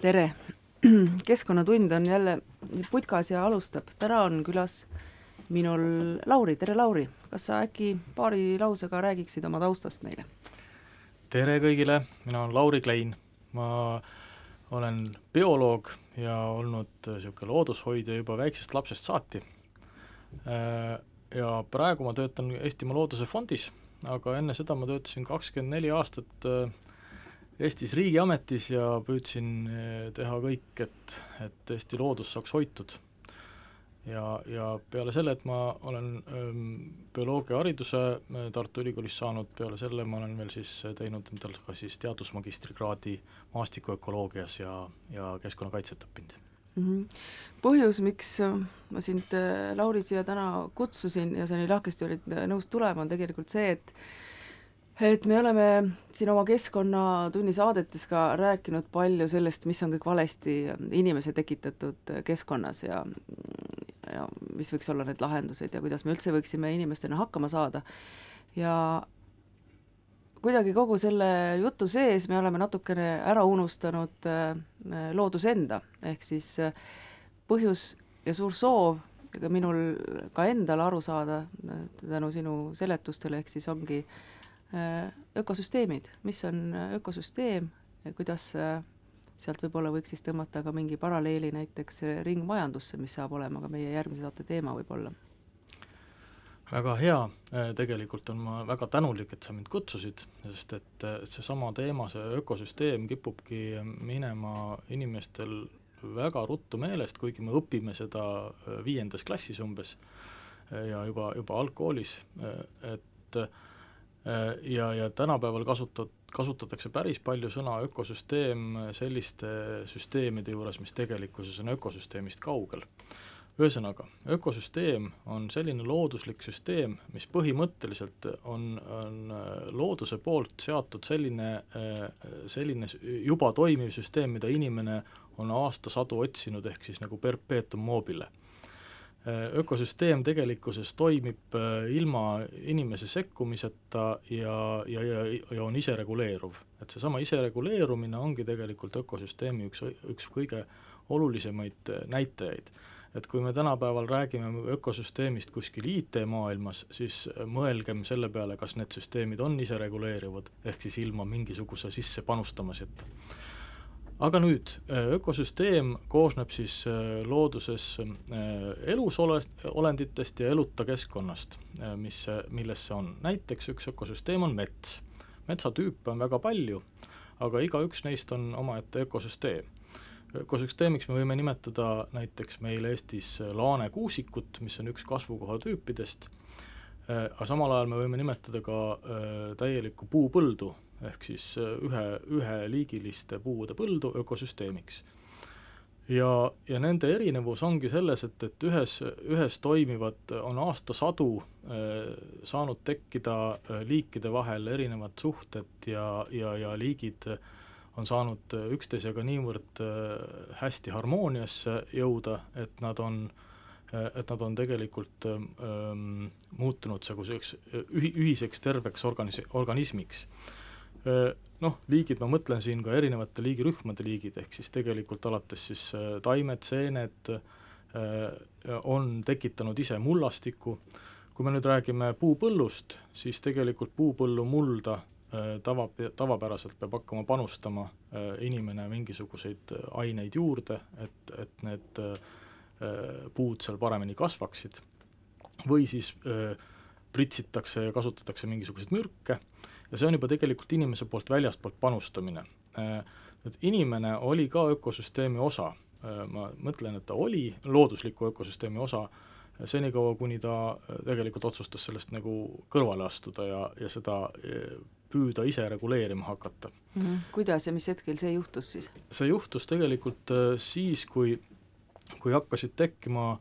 tere! keskkonnatund on jälle putkas ja alustab. täna on külas minul Lauri, tere Lauri! kas sa äkki paari lausega räägiksid oma taustast meile? tere kõigile, mina olen Lauri Klein, ma olen bioloog ja olnud niisugune loodushoidja juba väiksest lapsest saati. Ja praegu ma töötan Eestimaa Looduse Fondis, aga enne seda ma töötasin kakskümmend neli aastat äh, Eestis riigiametis ja püüdsin eh, teha kõik, et, et Eesti loodus saaks hoitud. ja, ja peale selle, et ma olen ähm, bioloogiahariduse äh, Tartu Ülikoolis saanud, peale selle ma olen veel siis teinud endal ka siis teadusmagistrikraadi maastikuökoloogias ja, ja keskkonnakaitset õppinud. -hmm. põhjus, miks ma sind, Lauri, siia täna kutsusin ja sa nii lahkesti olid nõus tulema, on tegelikult see, et et me oleme siin oma Keskkonnatunni saadetes ka rääkinud palju sellest, mis on kõik valesti inimese tekitatud keskkonnas ja ja mis võiks olla need lahendused ja kuidas me üldse võiksime inimestena hakkama saada. ja kuidagi kogu selle jutu sees me oleme natukene ära unustanud äh, looduse enda, ehk siis äh, põhjus ja suur soov ega minul ka endal aru saada äh, tänu sinu seletustele, ehk siis ongi äh, Äh, ökosüsteemid, mis on äh, ökosüsteem kuidas äh, sealt võib-olla võiks siis tõmmata ka mingi paralleeli näiteks ringmajandusse, mis saab olema ka meie järgmise saate teema võib-olla. väga hea, tegelikult on ma väga tänulik, et sa mind kutsusid, sest et seesama teema, see ökosüsteem kipubki minema inimestel väga ruttu meelest, kuigi me õpime seda viiendas klassis umbes ja juba, juba algkoolis, et Äh, ja, ja tänapäeval kasutat-, kasutatakse päris palju sõna ökosüsteem selliste süsteemide juures, mis tegelikkuses on ökosüsteemist kaugel. ühesõnaga, ökosüsteem on selline looduslik süsteem, mis põhimõtteliselt on, on looduse poolt seatud selline, selline juba toimiv süsteem, mida inimene on aastasadu otsinud, ehk siis nagu perpetuum mobile Äh, ökosüsteem tegelikkuses toimib äh, ilma inimese sekkumiseta ja, ja, ja, ja on isereguleeruv. et seesama isereguleerumine ongi tegelikult ökosüsteemi üks, üks kõige olulisemaid äh, näitajaid. et kui me tänapäeval räägime ökosüsteemist kuskil IT-maailmas, siis mõelgem selle peale, kas need süsteemid on isereguleeruvad, ehk siis ilma mingisuguse sissepanustamiseta aga nüüd, äh, ökosüsteem koosneb siis äh, looduses äh, elusolenditest ja eluta keskkonnast, mis, milles see on. näiteks üks ökosüsteem on mets. metsatüüpe on väga palju, aga igaüks neist on omaette ökosüsteem. ökosüsteemiks me võime nimetada näiteks meil Eestis laanekuusikut, mis on üks kasvukohatüüpidest, aga samal ajal me võime nimetada ka täielikku puupõldu, ehk siis äh, ühe, üheliigiliste puude põldu ökosüsteemiks. ja, ja nende erinevus ongi selles, et, et ühes, ühes toimivad, on aastasadu äh, saanud tekkida äh, liikide vahel erinevad suhted ja, ja, ja liigid on saanud üksteisega niivõrd hästi harmooniasse jõuda, et nad on et nad on tegelikult ähm, muutunud selliseks ühi-, ühiseks terveks organis-, organismiks noh, liigid, ma mõtlen siin ka erinevate liigirühmade liigid, ehk siis tegelikult alates siis taimed, seened on tekitanud ise mullastikku, kui me nüüd räägime puupõllust, siis tegelikult puupõllu mulda tava, tavapäraselt peab hakkama panustama inimene mingisuguseid aineid juurde, et, et need puud seal paremini kasvaksid, või siis pritsitakse ja kasutatakse mingisuguseid mürke, ja see on juba tegelikult inimese poolt väljastpoolt panustamine. Äh, nüüd inimene oli ka ökosüsteemi osa, äh, ma mõtlen, et ta oli loodusliku ökosüsteemi osa, senikaua, kuni ta äh, tegelikult otsustas sellest nagu kõrvale astuda ja, ja seda püüda ise reguleerima hakata mm. -hmm. kuidas ja mis hetkel see juhtus siis? see juhtus tegelikult siis, kui, kui hakkasid tekkima,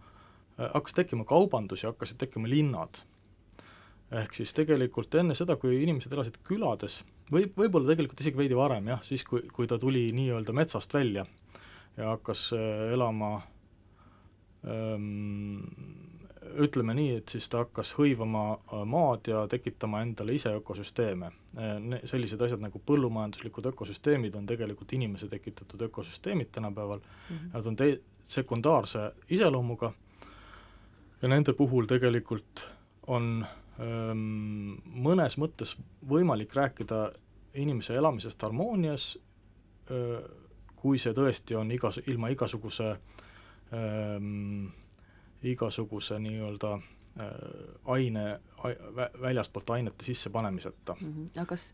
hakkas tekkima kaubandus ja hakkasid tekkima linnad ehk siis tegelikult enne seda, kui inimesed elasid külades, või võib-olla tegelikult isegi veidi varem jah, siis kui, kui ta tuli nii-öelda metsast välja ja hakkas äh, elama ähm, ütleme nii, et siis ta hakkas hõivama äh, maad ja tekitama endale ise ökosüsteeme. Sellised asjad nagu põllumajanduslikud ökosüsteemid on tegelikult inimese tekitatud ökosüsteemid tänapäeval mm, -hmm. nad on te-, sekundaarse iseloomuga ja nende puhul tegelikult on ähm, mõnes mõttes võimalik rääkida inimese elamisest harmoonias äh,, kui see tõesti on igas, ilma igasuguse ähm, igasuguse nii-öelda äh, aine, väljastpoolt ainete sissepanemiseta mm. -hmm. aga kas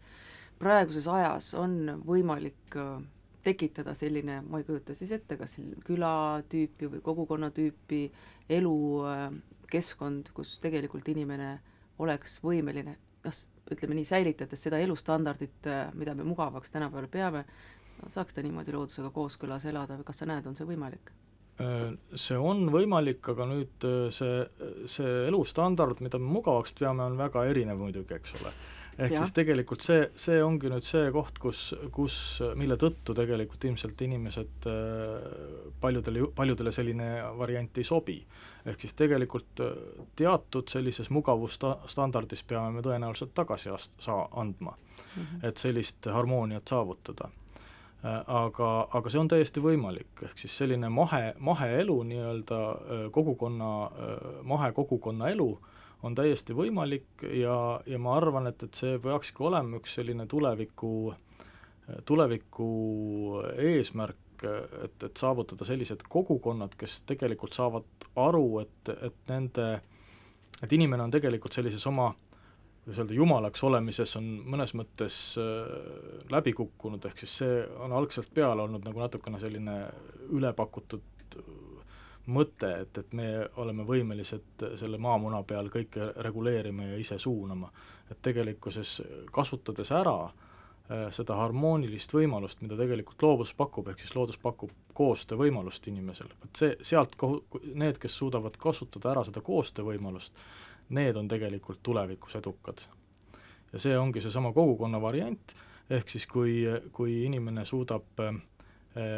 praeguses ajas on võimalik äh, tekitada selline, ma ei kujuta siis ette, kas küla tüüpi või kogukonna tüüpi elukeskkond, kus tegelikult inimene oleks võimeline, noh, ütleme nii, säilitades seda elustandardit, äh, mida me mugavaks tänapäeval peame, saaks ta niimoodi loodusega kooskõlas elada või kas sa näed, on see võimalik? Äh, see on võimalik, aga nüüd äh, see, see elustandard, mida me mugavaks peame, on väga erinev muidugi, eks ole. Ehk ja. siis tegelikult see, see ongi nüüd see koht, kus, kus, mille tõttu tegelikult ilmselt inimesed äh, paljudele, paljudele selline variant ei sobi. ehk siis tegelikult teatud sellises mugavusstandardis peame me tõenäoliselt tagasi ast-, saa-, andma mm, -hmm. et sellist harmooniat saavutada Äh, aga, aga see on täiesti võimalik, ehk siis selline mahe, maheelu nii-öelda äh, kogukonna, äh, mahekogukonna elu on täiesti võimalik ja, ja ma arvan, et, et see peakski olema üks selline tuleviku, tuleviku eesmärk, et, et saavutada sellised kogukonnad, kes tegelikult saavad aru, et, et nende, et inimene on tegelikult sellises oma kuidas öelda, jumalaks olemises on mõnes mõttes äh, läbi kukkunud, ehk siis see on algselt peale olnud nagu natukene selline ülepakutud mõte, et, et me oleme võimelised selle maamuna peal kõike reguleerima ja ise suunama. et tegelikkuses kasutades ära äh, seda harmoonilist võimalust, mida tegelikult loodus pakub, ehk siis loodus pakub koostöövõimalust inimesele, vot see, sealt kohu-, need, kes suudavad kasutada ära seda koostöövõimalust, need on tegelikult tulevikus edukad. ja see ongi seesama kogukonna variant, ehk siis kui, kui inimene suudab eh,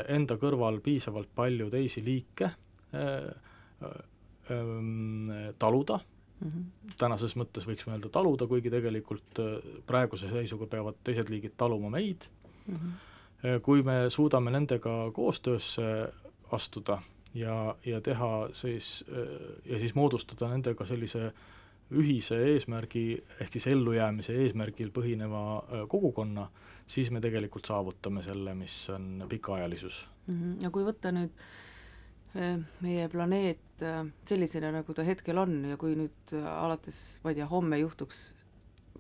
enda kõrval piisavalt palju teisi liike äh, äh, taluda mm, -hmm. tänases mõttes võiks mõelda taluda, kuigi tegelikult praeguse seisuga peavad teised liigid taluma meid mm, -hmm. kui me suudame nendega koostöösse astuda ja, ja teha siis, ja siis moodustada nendega sellise ühise eesmärgi, ehk siis ellujäämise eesmärgil põhineva kogukonna, siis me tegelikult saavutame selle, mis on pikaajalisus mm. -hmm. ja kui võtta nüüd meie planeet sellisena, nagu ta hetkel on ja kui nüüd alates, ma ei tea, homme juhtuks,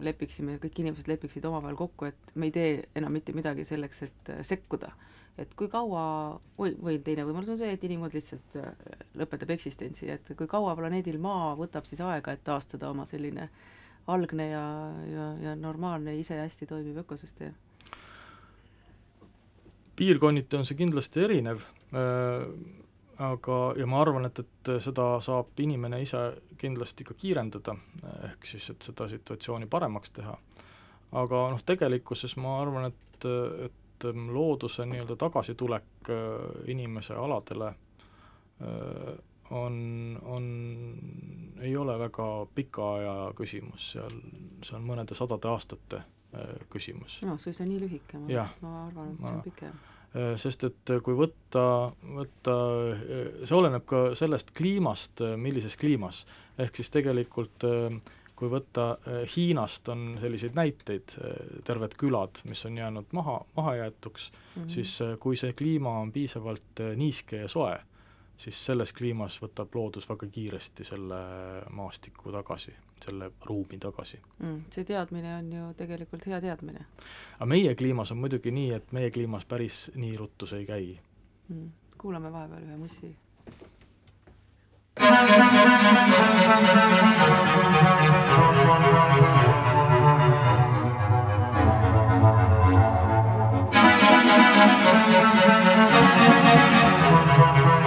lepiksime, kõik inimesed lepiksid omavahel kokku, et me ei tee enam mitte midagi selleks, et sekkuda et kui kaua, või, või teine võimalus on see, et inimkond lihtsalt lõpetab eksistentsi, et kui kaua planeedil Maa võtab siis aega, et taastada oma selline algne ja, ja, ja normaalne, ise hästi toimiv ökosüsteem? piirkonniti on see kindlasti erinev aga, ja ma arvan, et, et seda saab inimene ise kindlasti ka kiirendada, ehk siis, et seda situatsiooni paremaks teha. aga noh, tegelikkuses ma arvan, et, et looduse nii-öelda tagasitulek äh, inimese aladele äh, on, on, ei ole väga pika aja küsimus, seal, see on mõnede sadade aastate äh, küsimus. no suisa nii lühike, ma, ma arvan, et see on pikem sest et kui võtta, võtta, see oleneb ka sellest kliimast, millises kliimas, ehk siis tegelikult äh, kui võtta Hiinast, on selliseid näiteid, terved külad, mis on jäänud maha, mahajäetuks mm, -hmm. siis kui see kliima on piisavalt niiske ja soe, siis selles kliimas võtab loodus väga kiiresti selle maastiku tagasi, selle ruumi tagasi mm,. See teadmine on ju tegelikult hea teadmine. aga meie kliimas on muidugi nii, et meie kliimas päris nii ruttu see ei käi mm.. kuulame vahepeal ühe mussi Oh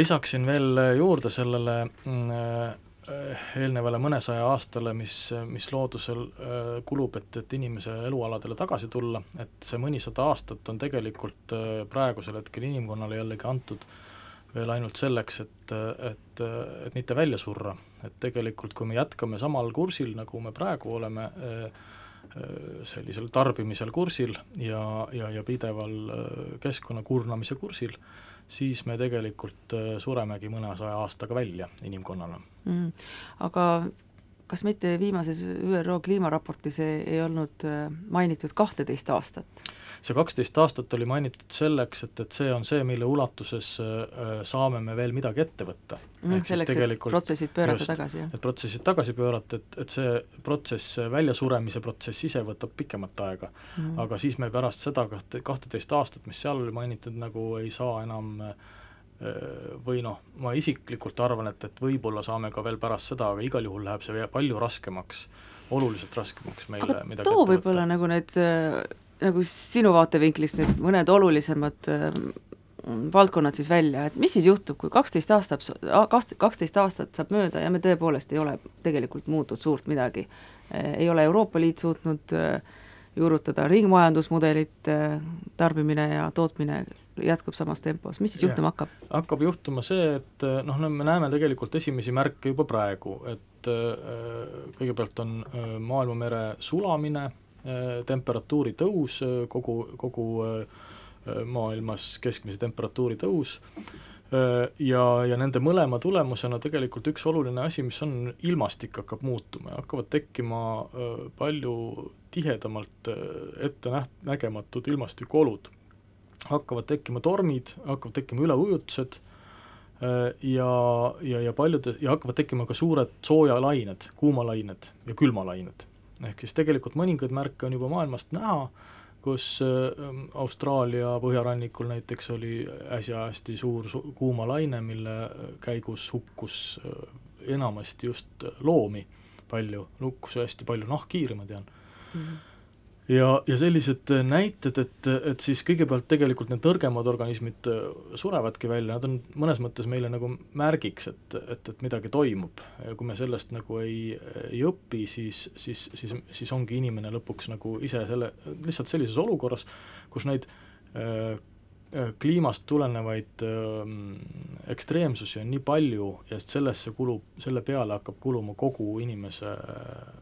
lisaksin veel juurde sellele mm, äh, eelnevale mõnesaja aastale, mis, mis loodusel äh, kulub, et, et inimese elualadele tagasi tulla, et see mõnisada aastat on tegelikult äh, praegusel hetkel inimkonnale jällegi antud veel ainult selleks, et, et, et mitte välja surra. et tegelikult, kui me jätkame samal kursil, nagu me praegu oleme, sellisel tarbimisel kursil ja, ja, ja pideval keskkonna kurnamise kursil, siis me tegelikult äh, suremegi mõnesaja aastaga välja inimkonnana mm,. Aga kas mitte viimases ÜRO kliimaraportis ei, ei olnud äh, mainitud kahteteist aastat? See kaksteist aastat oli mainitud selleks, et, et see on see, mille ulatuses äh, saame me veel midagi ette võtta mm,. selleks, et protsessid pöörata just, tagasi, jah? et protsessid tagasi pöörata, et, et see protsess, väljasuremise protsess ise võtab pikemat aega mm.. aga siis me pärast seda kahte, kahteteist aastat, mis seal oli mainitud, nagu ei saa enam äh, või noh, ma isiklikult arvan, et, et võib-olla saame ka veel pärast seda, aga igal juhul läheb see palju raskemaks, oluliselt raskemaks meile aga midagi too võib-olla nagu need äh, nagu sinu vaatevinklist need mõned olulisemad äh, valdkonnad siis välja, et mis siis juhtub, kui kaksteist aastat, kaksteist aastat saab mööda ja me tõepoolest ei ole tegelikult muutnud suurt midagi. Äh, ei ole Euroopa Liit suutnud äh, juurutada ringmajandusmudelit, tarbimine ja tootmine jätkub samas tempos, mis siis yeah. juhtuma hakkab? hakkab juhtuma see, et noh, no me näeme tegelikult esimesi märke juba praegu, et kõigepealt on maailmamere sulamine, Äh, temperatuuri tõus, äh, kogu, kogu äh, maailmas keskmise temperatuuri tõus ja, ja nende mõlema tulemusena tegelikult üks oluline asi, mis on, ilmastik hakkab muutuma ja hakkavad tekkima palju tihedamalt ette näht-, nägematud ilmastikuolud. hakkavad tekkima tormid, hakkavad tekkima üleujutused ja, ja, ja paljude, ja hakkavad tekkima ka suured soojalained, kuumalained ja külmalained ehk siis tegelikult mõningaid märke on juba maailmast näha, kus ähm, Austraalia põhjarannikul näiteks oli äsja hästi suur su kuumalaine, mille käigus hukkus äh, enamasti just loomi palju, hukkus hästi palju nahkhiiri, ma tean mm. -hmm ja, ja sellised näited, et, et siis kõigepealt tegelikult need nõrgemad organismid äh, surevadki välja, nad on mõnes mõttes meile nagu märgiks, et, et, et midagi toimub. ja kui me sellest nagu ei, ei õpi, siis, siis, siis, siis ongi inimene lõpuks nagu ise selle, lihtsalt sellises olukorras, kus neid äh, äh kliimast tulenevaid äh, ekstreemsusi on nii palju ja sellesse kulub, selle peale hakkab kuluma kogu inimese äh,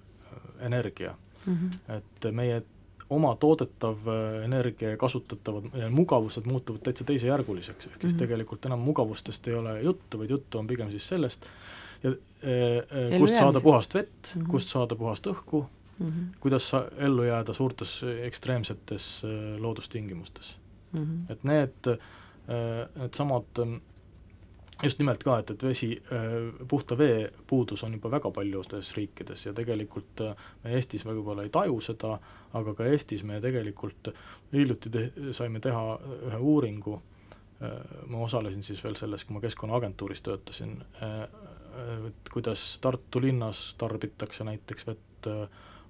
energia mm. -hmm. et meie oma toodetav äh, energia ja kasutatavad ja mugavused muutuvad täitsa teisejärguliseks, ehk siis mm -hmm. tegelikult enam mugavustest ei ole juttu, vaid juttu on pigem siis sellest, ja e, e, kust saada puhast vett mm, -hmm. kust saada puhast õhku mm, -hmm. kuidas sa ellu jääda suurtes ekstreemsetes loodustingimustes mm. -hmm. et need, needsamad just nimelt ka, et, et vesi, puhta vee puudus on juba väga paljudes riikides ja tegelikult me Eestis võib-olla ei taju seda, aga ka Eestis me tegelikult hiljuti te-, saime teha ühe uuringu, ma osalesin siis veel selles, kui ma Keskkonnaagentuuris töötasin, et kuidas Tartu linnas tarbitakse näiteks vett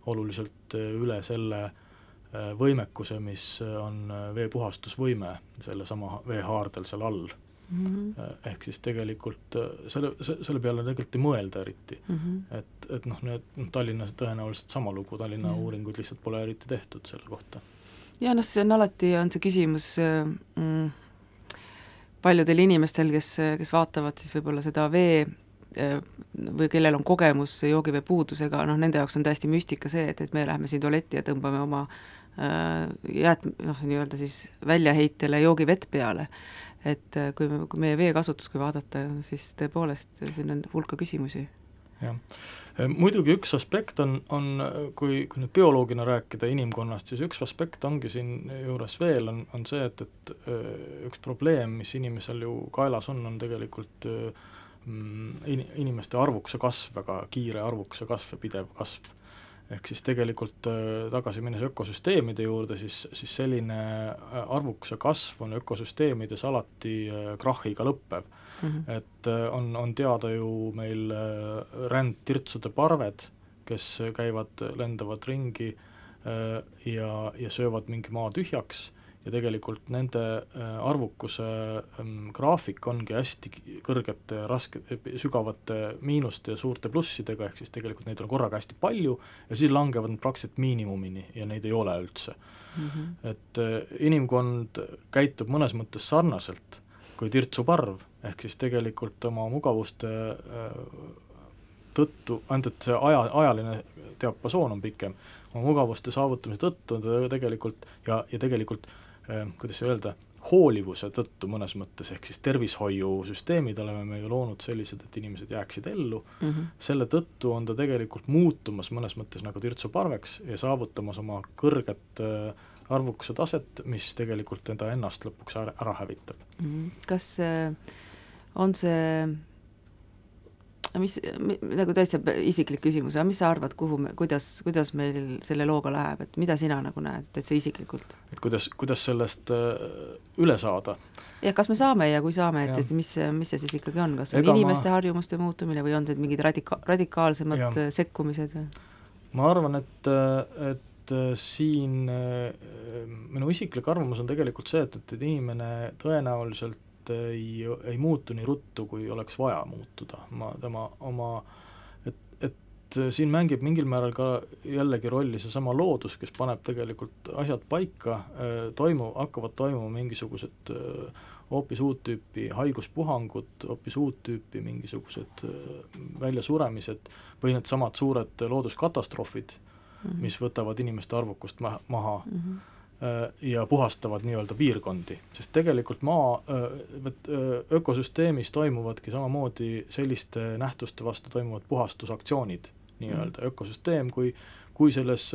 oluliselt üle selle võimekuse, mis on veepuhastusvõime sellesama veehaardel seal all mm. -hmm. ehk siis tegelikult äh, selle, selle peale tegelikult ei mõelda eriti mm. -hmm. et, et noh, need noh, Tallinnas tõenäoliselt sama lugu, Tallinna mm. uuringuid lihtsalt pole eriti tehtud selle kohta. ja noh, see on alati, on see küsimus äh, mm, paljudel inimestel, kes, kes vaatavad siis võib-olla seda vee või kellel on kogemus joogivee puudusega, noh nende jaoks on täiesti müstika see, et, et me läheme siin tualetti ja tõmbame oma äh, jäät-, noh, nii-öelda siis väljaheitele joogivett peale et äh, kui, kui meie veekasutust, kui vaadata, siis tõepoolest siin on hulka küsimusi. jah, äh, muidugi üks aspekt on, on kui, kui nüüd bioloogina rääkida inimkonnast, siis üks aspekt ongi siinjuures veel, on, on see, et, et äh, üks probleem, mis inimesel ju kaelas on, on tegelikult mm, in-, inimeste arvukuse kasv, väga kiire arvukuse kasv ja pidev kasv ehk siis tegelikult äh, tagasi minnes ökosüsteemide juurde, siis, siis selline äh, arvukuse kasv on ökosüsteemides alati äh, krahhiga lõppev mm. -hmm. et on, on teada ju meil rändtirtsude parved, kes käivad, lendavad ringi ja, ja söövad mingi maa tühjaks ja tegelikult nende äh, arvukuse ähm, graafik ongi hästi kõrgete, raske, sügavate miinuste ja suurte plussidega, ehk siis tegelikult neid on korraga hästi palju ja siis langevad nad praktiliselt miinimumini ja neid ei ole üldse mm. -hmm. et äh, inimkond käitub mõnes mõttes sarnaselt kui tirtsuparv, ehk siis tegelikult oma mugavuste äh, tõttu, ainult et see aja, ajaline diapasoon on pikem, oma mugavuste saavutamise tõttu ta tegelikult ja, ja tegelikult äh, Äh, kuidas öelda, hoolivuse tõttu mõnes mõttes, ehk siis tervishoiusüsteemid oleme me ju loonud sellised, et inimesed jääksid ellu mm, -hmm. selle tõttu on ta tegelikult muutumas mõnes mõttes nagu tirtsuparveks ja saavutamas oma kõrget äh, arvukuse taset, mis tegelikult teda ennast lõpuks ära, ära hävitab mm. -hmm. kas äh, on see mis, nagu täitsa isiklik küsimus, aga mis sa arvad, kuhu me, kuidas, kuidas meil selle looga läheb, et mida sina nagu näed täitsa isiklikult? et kuidas, kuidas sellest äh, üle saada? jah, kas me saame ja kui saame, et, et mis, mis see siis ikkagi on, kas on Ega inimeste ma... harjumuste muutumine või on need mingid radika-, radikaalsemad ja. Äh, sekkumised? ma arvan, et, äh, et siin minu isiklik arvamus on tegelikult see, et, et inimene tõenäoliselt ei, ei muutu nii ruttu, kui oleks vaja muutuda, ma tema oma et, et siin mängib mingil määral ka jällegi rolli seesama loodus, kes paneb tegelikult asjad paika, toimu, hakkavad toimuma mingisugused hoopis uut tüüpi haiguspuhangud, hoopis uut tüüpi mingisugused väljasuremised või needsamad suured looduskatastroofid mm, -hmm. mis võtavad inimeste arvukust maha, mm. -hmm ja puhastavad nii-öelda piirkondi, sest tegelikult maa, äh, äh, ökosüsteemis toimuvadki samamoodi selliste nähtuste vastu toimuvad puhastusaktsioonid nii-öelda, mm. ökosüsteem, kui, kui selles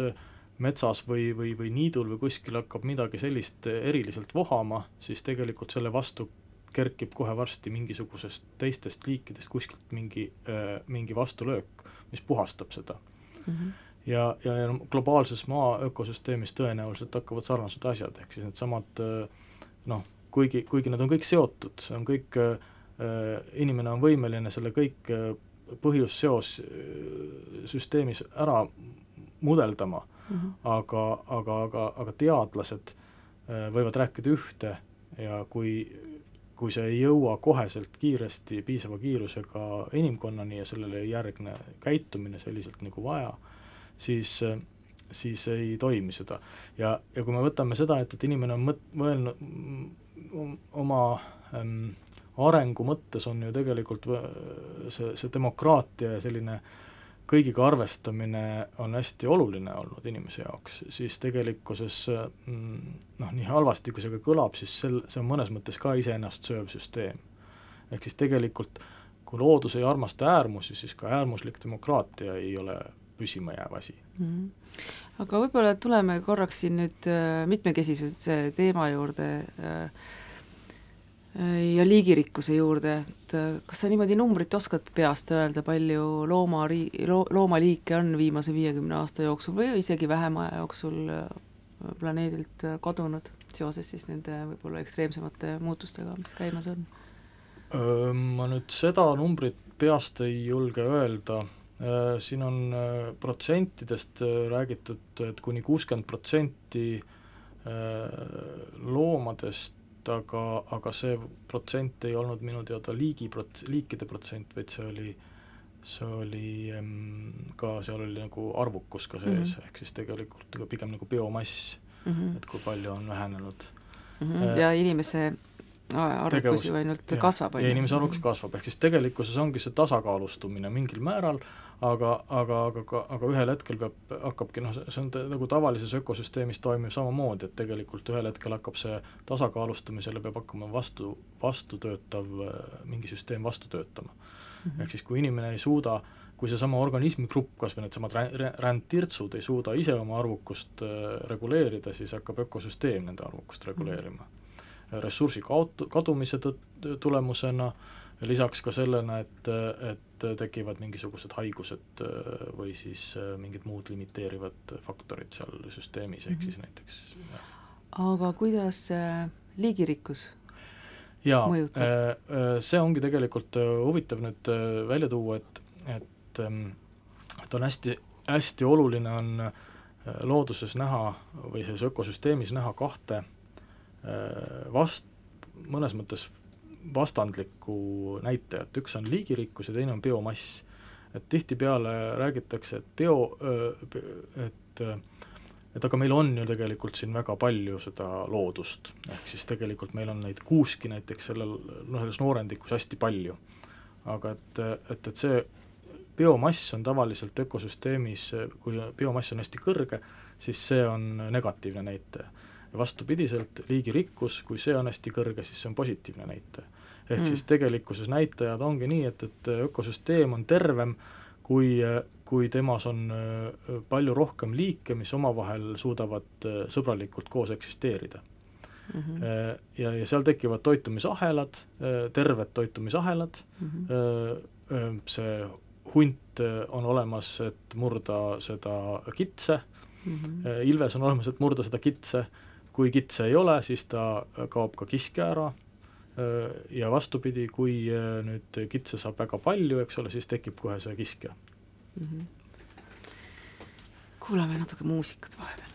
metsas või, või, või niidul või kuskil hakkab midagi sellist eriliselt vohama, siis tegelikult selle vastu kerkib kohe varsti mingisugusest teistest liikidest kuskilt mingi, mingi vastulöök, mis puhastab seda mm. -hmm ja, ja, ja globaalses maa ökosüsteemis tõenäoliselt hakkavad sarnased asjad, ehk siis needsamad noh, kuigi, kuigi nad on kõik seotud, see on kõik äh,, inimene on võimeline selle kõik äh, põhjus-seos äh, süsteemis ära mudeldama mm, -hmm. aga, aga, aga, aga teadlased äh, võivad rääkida ühte ja kui, kui see ei jõua koheselt kiiresti, piisava kiirusega inimkonnani ja sellele ei järgne käitumine selliselt nagu vaja, siis siis ei toimi seda. ja, ja kui me võtame seda, et, et inimene on mõt-, mõelnud oma ähm, arengu mõttes on ju tegelikult see, see demokraatia ja selline kõigiga arvestamine on hästi oluline olnud inimese jaoks, siis tegelikkuses mm, noh, nii halvasti, kui see ka kõlab, siis sel, see on mõnes mõttes ka iseennast sööv süsteem. ehk siis tegelikult kui loodus ei armasta äärmusi, siis ka äärmuslik demokraatia ei ole püsima jääv asi mm. -hmm. aga võib-olla tuleme korraks siin nüüd äh, mitmekesisuse teema juurde äh, ja liigirikkuse juurde, et äh, kas sa niimoodi numbrit oskad peast öelda, palju loomari-, loo-, loomaliike on viimase viiekümne aasta jooksul või isegi vähema aja jooksul äh, planeedilt äh, kadunud seoses siis nende võib-olla ekstreemsemate muutustega, mis käimas on? Ma nüüd seda numbrit peast ei julge öelda, siin on protsentidest räägitud, et kuni kuuskümmend protsenti loomadest aga, aga see protsent ei olnud minu teada liigi prot-, liikide protsent, vaid see oli, see oli ka, seal oli nagu arvukus ka sees mm, -hmm. ehk siis tegelikult pigem nagu biomass mm, -hmm. et kui palju on vähenenud mm. -hmm. ja inimese arvukus ju ainult ja, kasvab, ja inimese arvukus kasvab, ehk siis tegelikkuses ongi see tasakaalustumine mingil määral, aga, aga, aga, aga ühel hetkel peab, hakkabki noh, see on nagu tavalises ökosüsteemis toimib samamoodi, et tegelikult ühel hetkel hakkab see tasakaalustamisele peab hakkama vastu, vastutöötav mingi süsteem vastu töötama mm. -hmm. ehk siis kui inimene ei suuda, kui seesama organismigrupp, kas või needsamad rändtirtsud ei suuda ise oma arvukust äh, reguleerida, siis hakkab ökosüsteem nende arvukust reguleerima mm. -hmm. Ressursi kaot-, kadumise tõt-, tulemusena äh, lisaks ka sellena, et, et tekivad mingisugused haigused äh, või siis äh, mingid muud limiteerivad faktorid seal süsteemis, ehk -hmm. siis näiteks jah. aga kuidas äh, liigirikkus jaa, see ongi tegelikult huvitav nüüd välja tuua, et, et, ähm, et on hästi, hästi oluline on looduses näha või selles ökosüsteemis näha kahte vast-, mõnes mõttes vastandlikku näitajat, üks on liigirikkus ja teine on biomass. et tihtipeale räägitakse, et bio, et et aga meil on ju tegelikult siin väga palju seda loodust, ehk siis tegelikult meil on neid kuuski näiteks sellel, noh, selles noorendikus hästi palju. aga et, et, et see biomass on tavaliselt ökosüsteemis, kui biomass on hästi kõrge, siis see on negatiivne näitaja. Ja vastupidiselt, liigirikkus, kui see on hästi kõrge, siis see on positiivne näitaja ehk mm. siis tegelikkuses näitajad ongi nii, et, et ökosüsteem on tervem, kui, kui temas on äh, palju rohkem liike, mis omavahel suudavad äh, sõbralikult koos eksisteerida mm. -hmm. Ja, ja seal tekivad toitumisahelad, terved toitumisahelad mm, -hmm. see hunt on olemas, et murda seda kitse mm, -hmm. ilves on olemas, et murda seda kitse, kui kitse ei ole, siis ta kaob ka kiskja ära Äh, ja vastupidi, kui äh, nüüd kitse saab väga palju, eks ole, siis tekib kohe see kiskja mm. -hmm. kuulame natuke muusikat vahepeal.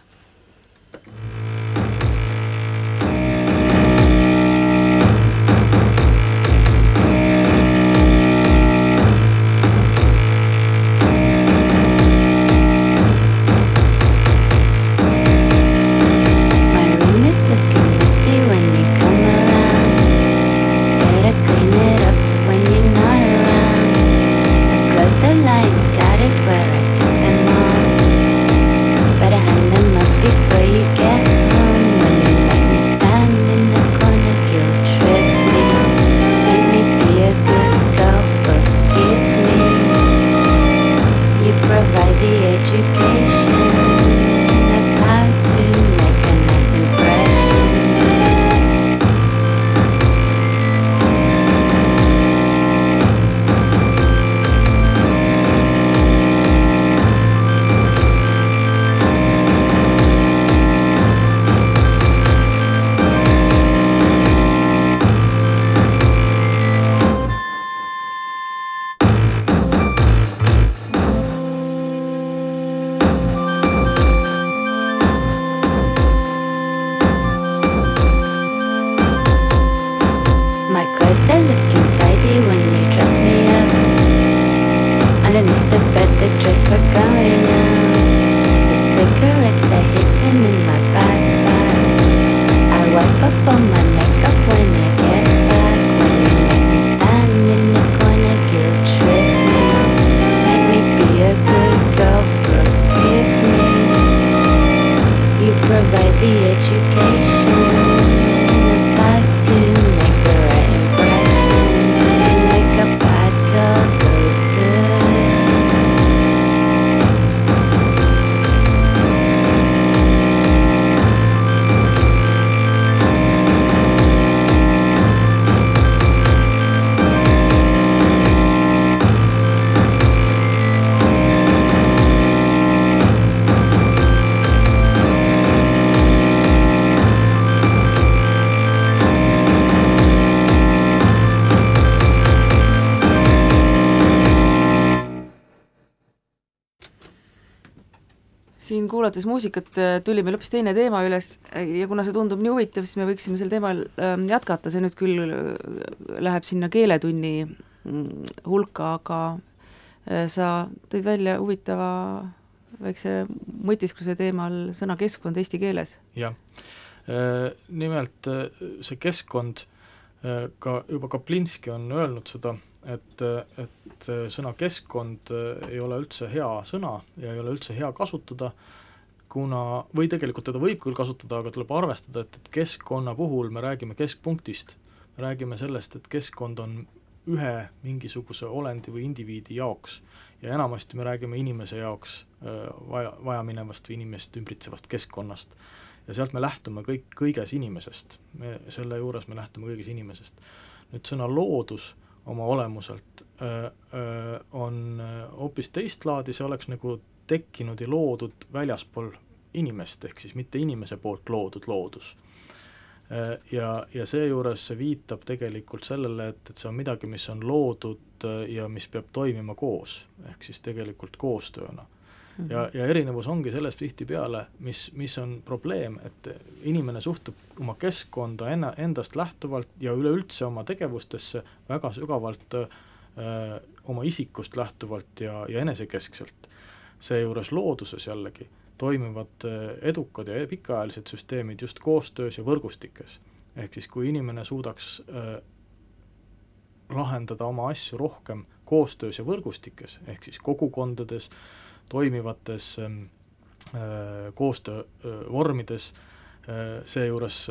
Kuulates muusikat tuli meil hoopis teine teema üles ja kuna see tundub nii huvitav, siis me võiksime sel teemal ähm, jätkata, see nüüd küll läheb sinna keeletunni mm, hulka, aga sa tõid välja huvitava väikse mõtiskluse teemal sõna keskkond eesti keeles. jah, nimelt see keskkond, ka juba Kaplinski on öelnud seda, et, et sõna keskkond ei ole üldse hea sõna ja ei ole üldse hea kasutada, kuna, või tegelikult teda võib küll kasutada, aga tuleb arvestada, et, et keskkonna puhul me räägime keskpunktist, me räägime sellest, et keskkond on ühe mingisuguse olendi või indiviidi jaoks ja enamasti me räägime inimese jaoks vaja, vajaminevast või inimest ümbritsevast keskkonnast. ja sealt me lähtume kõik, kõiges inimesest, me selle juures me lähtume kõiges inimesest. nüüd sõna loodus oma olemuselt öö, öö, on hoopis teist laadi, see oleks nagu tekkinud ja loodud väljaspool inimest, ehk siis mitte inimese poolt loodud loodus. Ja, ja seejuures see viitab tegelikult sellele, et, et see on midagi, mis on loodud ja mis peab toimima koos, ehk siis tegelikult koostööna Mm -hmm. ja, ja erinevus ongi selles tihtipeale, mis, mis on probleem, et inimene suhtub oma keskkonda enna, endast lähtuvalt ja üleüldse oma tegevustesse väga sügavalt öö, äh, oma isikust lähtuvalt ja, ja enesekeskselt. seejuures looduses jällegi toimivad äh, edukad ja pikaajalised süsteemid just koostöös ja võrgustikes. ehk siis kui inimene suudaks äh, lahendada oma asju rohkem koostöös ja võrgustikes, ehk siis kogukondades toimivates äh, koostöövormides, seejuures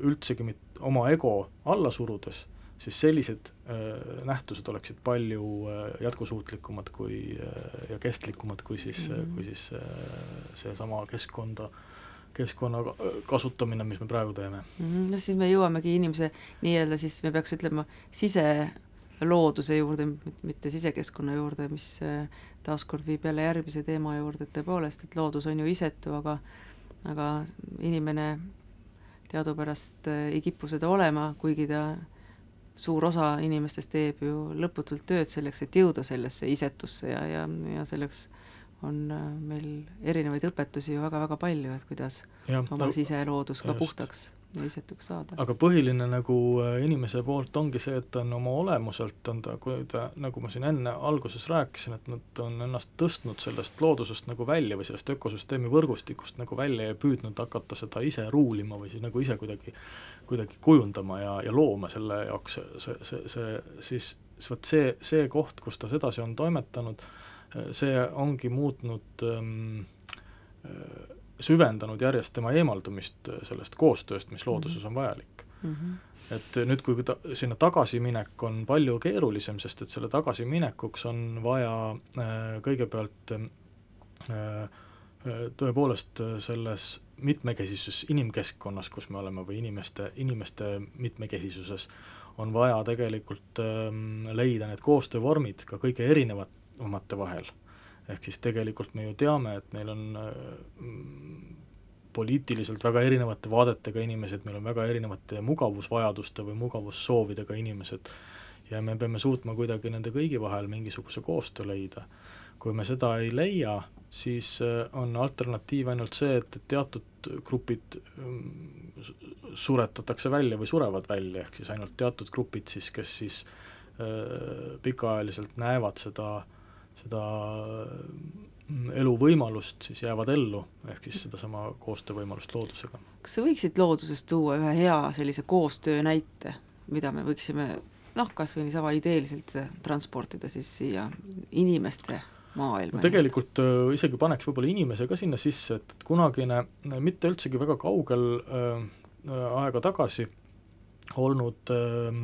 üldsegi mitte oma ego alla surudes, siis sellised nähtused oleksid palju jätkusuutlikumad kui ja kestlikumad kui siis mm, -hmm. kui siis seesama keskkonda keskkonna kasutamine, mis me praegu teeme mm. -hmm. no siis me jõuamegi inimese nii-öelda siis me peaks ütlema siselooduse juurde, mitte sisekeskkonna juurde, mis taaskord viib jälle järgmise teema juurde, et tõepoolest, et loodus on ju isetu, aga aga inimene teadupärast äh, ei kipu seda olema, kuigi ta, suur osa inimestest teeb ju lõputult tööd selleks, et jõuda sellesse isetusse ja, ja, ja selleks on äh, meil erinevaid õpetusi ju väga-väga palju, et kuidas ja, oma ta, siseloodus ka just. puhtaks mõistetuks saada. aga põhiline nagu äh, inimese poolt ongi see, et ta on oma olemuselt, on ta, kui ta, nagu ma siin enne alguses rääkisin, et nad on ennast tõstnud sellest loodusest nagu välja või sellest ökosüsteemi võrgustikust nagu välja ja püüdnud hakata seda ise ruulima või siis nagu ise kuidagi, kuidagi kujundama ja, ja looma selle jaoks see, see, see, siis vot see, see koht, kus ta sedasi on toimetanud, see ongi muutnud ähm, süvendanud järjest tema eemaldumist sellest koostööst, mis looduses on vajalik mm. -hmm. et nüüd, kui ta, sinna tagasiminek on palju keerulisem, sest et selle tagasiminekuks on vaja äh, kõigepealt äh, tõepoolest selles mitmekesisus inimkeskkonnas, kus me oleme, või inimeste, inimeste mitmekesisuses, on vaja tegelikult ähm, leida need koostöövormid ka kõige erinevamate vahel ehk siis tegelikult me ju teame, et meil on äh, poliitiliselt väga erinevate vaadetega inimesed, meil on väga erinevate mugavusvajaduste või mugavussoovidega inimesed ja me peame suutma kuidagi nende kõigi vahel mingisuguse koostöö leida. kui me seda ei leia, siis äh, on alternatiiv ainult see, et, teatud grupid mm, suretatakse välja või surevad välja, ehk siis ainult teatud grupid siis, kes siis äh, pikaajaliselt näevad seda äh, seda mm, eluvõimalust, siis jäävad ellu, ehk siis sedasama koostöövõimalust loodusega. kas sa võiksid loodusest tuua ühe hea sellise koostöö näite, mida me võiksime noh, kas või niisama ideeliselt transportida siis siia inimeste maailma? no tegelikult äh, isegi paneks võib-olla inimese ka sinna sisse, et kunagine, mitte üldsegi väga kaugel äh, aega tagasi olnud äh,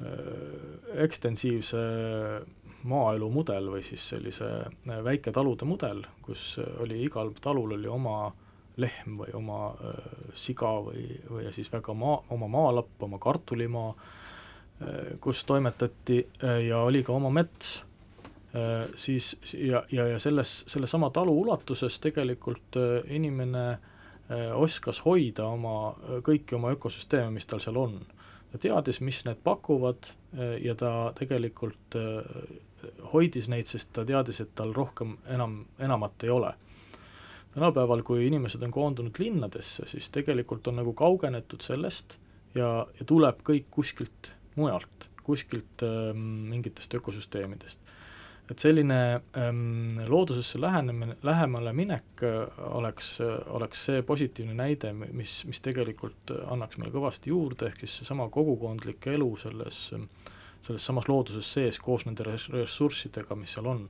äh, ekstensiivse maaelu mudel või siis sellise äh, väiketalude mudel, kus oli igal talul oli oma lehm või oma äh, siga või, või siis väga maa, oma maalapp, oma kartulimaa äh,, kus toimetati äh, ja oli ka oma mets äh,, siis ja, ja, ja selles, sellesama talu ulatuses tegelikult äh, inimene äh, oskas hoida oma, kõiki oma ökosüsteeme, mis tal seal on. ta teadis, mis need pakuvad äh, ja ta tegelikult äh, hoidis neid, sest ta teadis, et tal rohkem enam, enamat ei ole. tänapäeval, kui inimesed on koondunud linnadesse, siis tegelikult on nagu kaugenetud sellest ja, ja tuleb kõik kuskilt mujalt, kuskilt ähm, mingitest ökosüsteemidest. et selline ähm, loodusesse lähenemine, lähemale minek äh, oleks, oleks see positiivne näide, mis, mis tegelikult annaks meile kõvasti juurde, ehk siis seesama kogukondlik elu selles, selles samas looduses sees koos nende ressurssidega, mis seal on.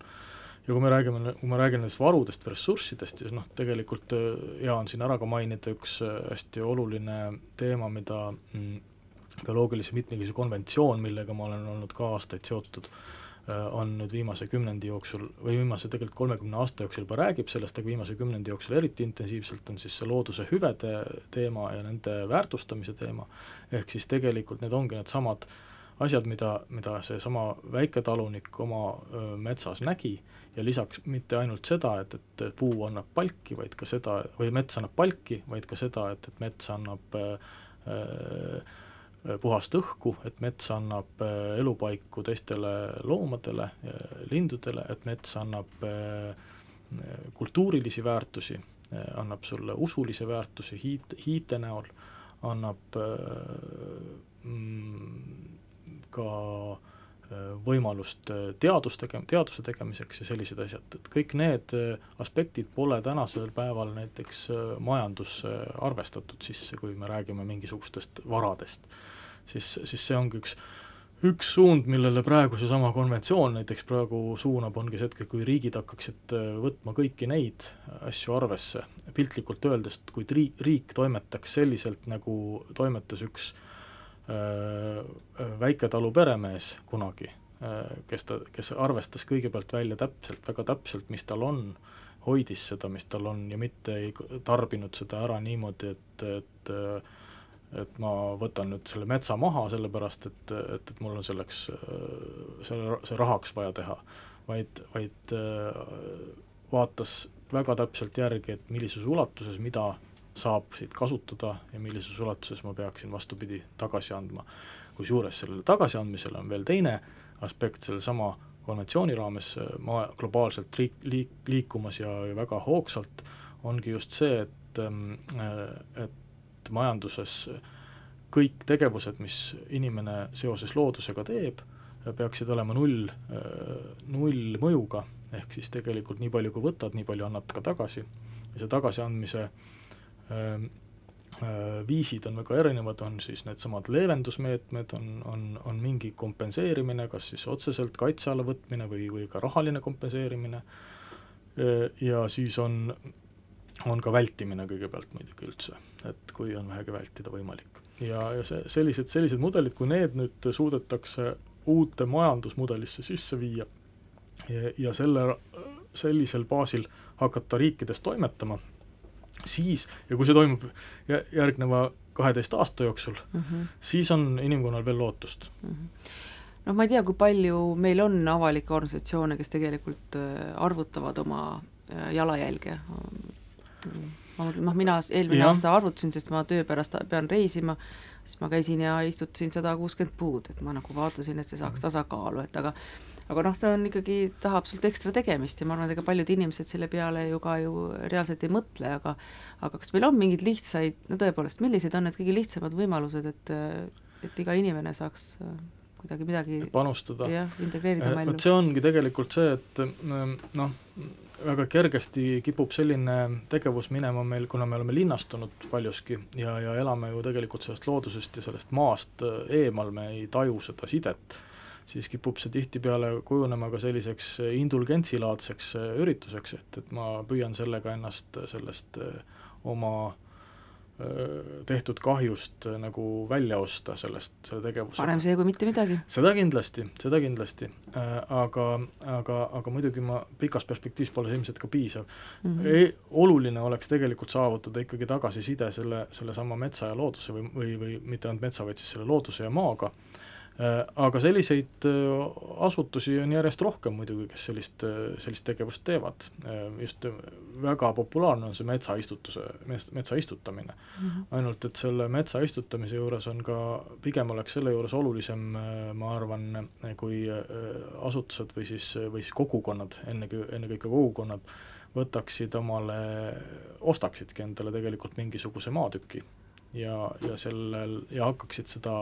Ja kui me räägime, kui ma räägin nendest varudest või ressurssidest, siis noh, tegelikult äh, hea on siin ära ka mainida üks äh, hästi oluline teema, mida mm, bioloogilise mitmekesisuse konventsioon, millega ma olen olnud ka aastaid seotud, äh, on nüüd viimase kümnendi jooksul või viimase tegelikult kolmekümne aasta jooksul juba räägib sellest, aga viimase kümnendi jooksul eriti intensiivselt on siis see looduse hüvede teema ja nende väärtustamise teema, ehk siis tegelikult need ongi needsamad asjad, mida, mida seesama väiketalunik oma metsas nägi ja lisaks mitte ainult seda, et, et puu annab palki, vaid ka seda, või mets annab palki, vaid ka seda, et, et mets annab äh, puhast õhku, et mets annab elupaiku teistele loomadele, lindudele, et mets annab kultuurilisi väärtusi, annab sulle usulisi väärtusi hiit, hiite näol, annab mm, ka võimalust teadust tegema, teaduse tegemiseks ja sellised asjad, et kõik need aspektid pole tänasel päeval näiteks majandusse arvestatud sisse, kui me räägime mingisugustest varadest. Siis, siis see ongi üks, üks suund, millele praegu seesama konventsioon näiteks praegu suunab, ongi see hetk, et kui riigid hakkaksid äh, võtma kõiki neid asju arvesse, piltlikult öeldes, kui riik, riik toimetaks selliselt, nagu toimetas üks äh, väiketalu peremees kunagi äh,, kes ta, kes arvestas kõigepealt välja täpselt, väga täpselt, mis tal on, hoidis seda, mis tal on ja mitte ei tarbinud seda ära niimoodi, et, et äh, et ma võtan nüüd selle metsa maha, sellepärast et, et, et mul on selleks, selle, see rahaks vaja teha, vaid, vaid vaatas väga täpselt järgi, et millises ulatuses mida saab siit kasutada ja millises ulatuses ma peaksin vastupidi tagasi andma. kusjuures sellele tagasiandmisele on veel teine aspekt sellesama konventsiooni raames maa globaalselt riik, liik, liikumas ja, ja väga hoogsalt, ongi just see, et, et et majanduses kõik tegevused, mis inimene seoses loodusega teeb, peaksid olema null, null mõjuga, ehk siis tegelikult nii palju, kui võtad, nii palju annad ka tagasi. ja see tagasiandmise äh, viisid on väga erinevad, on siis needsamad leevendusmeetmed, on, on, on mingi kompenseerimine, kas siis otseselt kaitse alla võtmine või, või ka rahaline kompenseerimine, ja siis on on ka vältimine kõigepealt muidugi üldse, et kui on vähegi vältida võimalik. ja, ja see, sellised, sellised mudelid, kui need nüüd suudetakse uute majandusmudelisse sisse viia ja, ja selle, sellisel baasil hakata riikides toimetama, siis, ja kui see toimub järgneva kaheteist aasta jooksul mm, -hmm. siis on inimkonnal veel lootust mm. -hmm noh, ma ei tea, kui palju meil on avalikke organisatsioone, kes tegelikult äh, arvutavad oma äh, jalajälge, ma mõtlen, noh, mina eelmine ja. aasta arvutasin, sest ma töö pärast pean reisima, siis ma käisin ja istutasin sada kuuskümmend puud, et ma nagu vaatasin, et see saaks mhm. tasakaalu, et aga aga noh, see on ikkagi, tahab sult ekstra tegemist ja ma arvan, et ega paljud inimesed selle peale ju ka ju reaalselt ei mõtle, aga aga kas meil on mingeid lihtsaid, no tõepoolest, millised on need kõige lihtsamad võimalused, et et iga inimene saaks kuidagi midagi panustada. jah, integreerida oma ellu. vot see ongi tegelikult see, et noh, väga kergesti kipub selline tegevus minema meil, kuna me oleme linnastunud paljuski ja, ja elame ju tegelikult sellest loodusest ja sellest maast äh, eemal, me ei taju seda sidet, siis kipub see tihtipeale kujunema ka selliseks indulgentsilaadseks äh, ürituseks, et, et ma püüan sellega ennast sellest äh, oma tehtud kahjust nagu välja osta sellest, selle tegevusega. parem see kui mitte midagi. seda kindlasti, seda kindlasti, aga, aga, aga muidugi ma pikas perspektiivis pole see ilmselt ka piisav mm. -hmm. E oluline oleks tegelikult saavutada ikkagi tagasiside selle, sellesama metsa ja looduse või, või, või mitte ainult metsa, vaid siis selle looduse ja maaga, Äh, aga selliseid äh, asutusi on järjest rohkem muidugi, kes sellist, äh, sellist tegevust teevad. just väga populaarne on see metsaistutuse, metsa istutamine mm. -hmm. ainult et selle metsa istutamise juures on ka, pigem oleks selle juures olulisem, ma arvan, kui asutused või siis, või siis kogukonnad, ennekõike, ennekõike kogukonnad, võtaksid omale, ostaksidki endale tegelikult mingisuguse maatüki ja, ja sellel, ja hakkaksid seda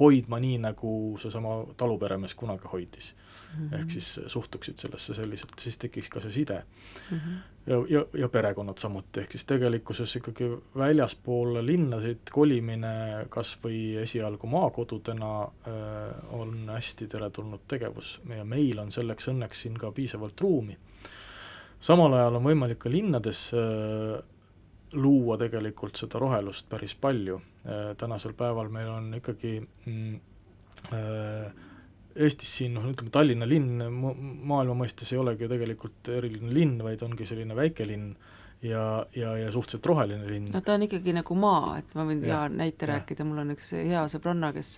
hoidma nii, nagu seesama taluperemees kunagi hoidis mm. -hmm. ehk siis suhtuksid sellesse selliselt, siis tekiks ka see side mm. -hmm. ja, ja, ja perekonnad samuti, ehk siis tegelikkuses ikkagi väljaspool linnasid kolimine kas või esialgu maakodudena äh, on hästi teretulnud tegevus ja meil on selleks õnneks siin ka piisavalt ruumi. samal ajal on võimalik ka linnades äh, luua tegelikult seda rohelust päris palju. Äh, tänasel päeval meil on ikkagi mm, äh, Eestis siin noh, ütleme Tallinna linn maailma mõistes ei olegi ju tegelikult eriline linn, vaid ongi selline väikelinn ja, ja, ja suhteliselt roheline linn. no ta on ikkagi nagu maa, et ma võin hea näite ja. rääkida, mul on üks hea sõbranna, kes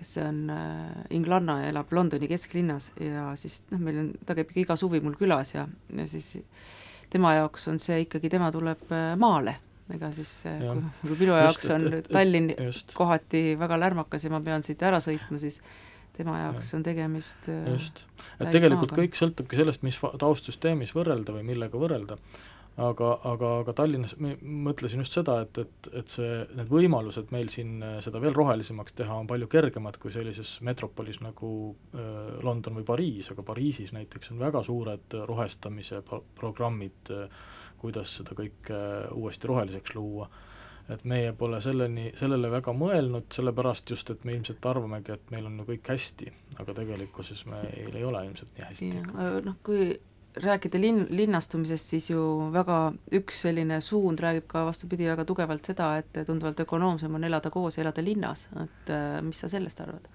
kes on äh, inglanna ja elab Londoni kesklinnas ja siis noh, meil on, ta käib ikka iga suvi mul külas ja, ja siis tema jaoks on see ikkagi, tema tuleb äh, maale, ega siis äh, ja. kui, minu jaoks just, on et, et, Tallinn just. kohati väga lärmakas ja ma pean siit ära sõitma, siis tema jaoks ja. on tegemist äh, just, et tegelikult maaga. kõik sõltubki sellest, mis taustsüsteemis võrrelda või millega võrrelda aga, aga, aga Tallinnas mõtlesin just seda, et, et, et see, need võimalused meil siin äh, seda veel rohelisemaks teha on palju kergemad kui sellises metropolis nagu äh, London või Pariis, aga Pariisis näiteks on väga suured rohestamise pro programmid äh,, kuidas seda kõike äh, uuesti roheliseks luua. et meie pole selleni, sellele väga mõelnud, sellepärast just, et me ilmselt arvamegi, et meil on ju kõik hästi, aga tegelikkuses meil ei ole ilmselt nii hästi. noh, kui rääkida linn, linnastumisest, siis ju väga üks selline suund räägib ka vastupidi väga tugevalt seda, et tunduvalt ökonoomsem on elada koos ja elada linnas, et äh, mis sa sellest arvad?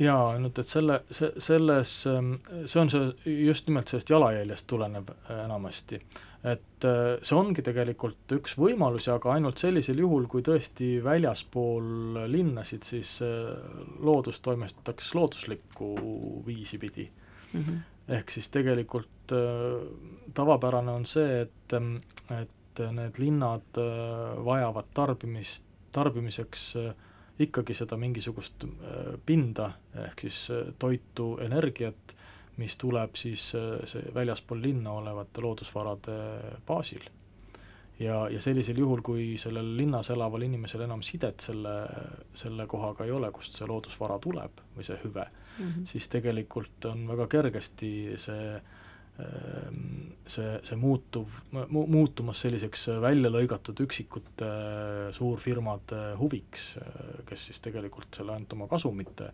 jaa, ainult et selle, see, selles, ähm, see on see, just nimelt sellest jalajäljest tulenev äh, enamasti. et äh, see ongi tegelikult üks võimalusi, aga ainult sellisel juhul, kui tõesti väljaspool linnasid siis loodus toimetatakse looduslikku viisi pidi mm. -hmm ehk siis tegelikult äh, tavapärane on see, et, ähm, et need linnad äh, vajavad tarbimist, tarbimiseks äh, ikkagi seda mingisugust pinda, ehk siis toitu, energiat, mis tuleb siis see väljaspool linna olevate loodusvarade baasil ja, ja sellisel juhul, kui sellel linnas elaval inimesel enam sidet selle, selle kohaga ei ole, kust see loodusvara tuleb või see hüve mm, -hmm. siis tegelikult on väga kergesti see ehm, see, see muutuv mu,, muutumas selliseks välja lõigatud üksikute suurfirmade huviks, kes siis tegelikult selle ainult oma kasumite,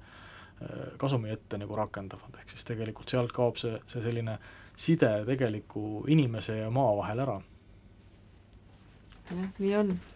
kasumi ette nagu rakendavad, ehk siis tegelikult sealt kaob see, see selline side tegeliku inimese ja maa vahel ära jah, nii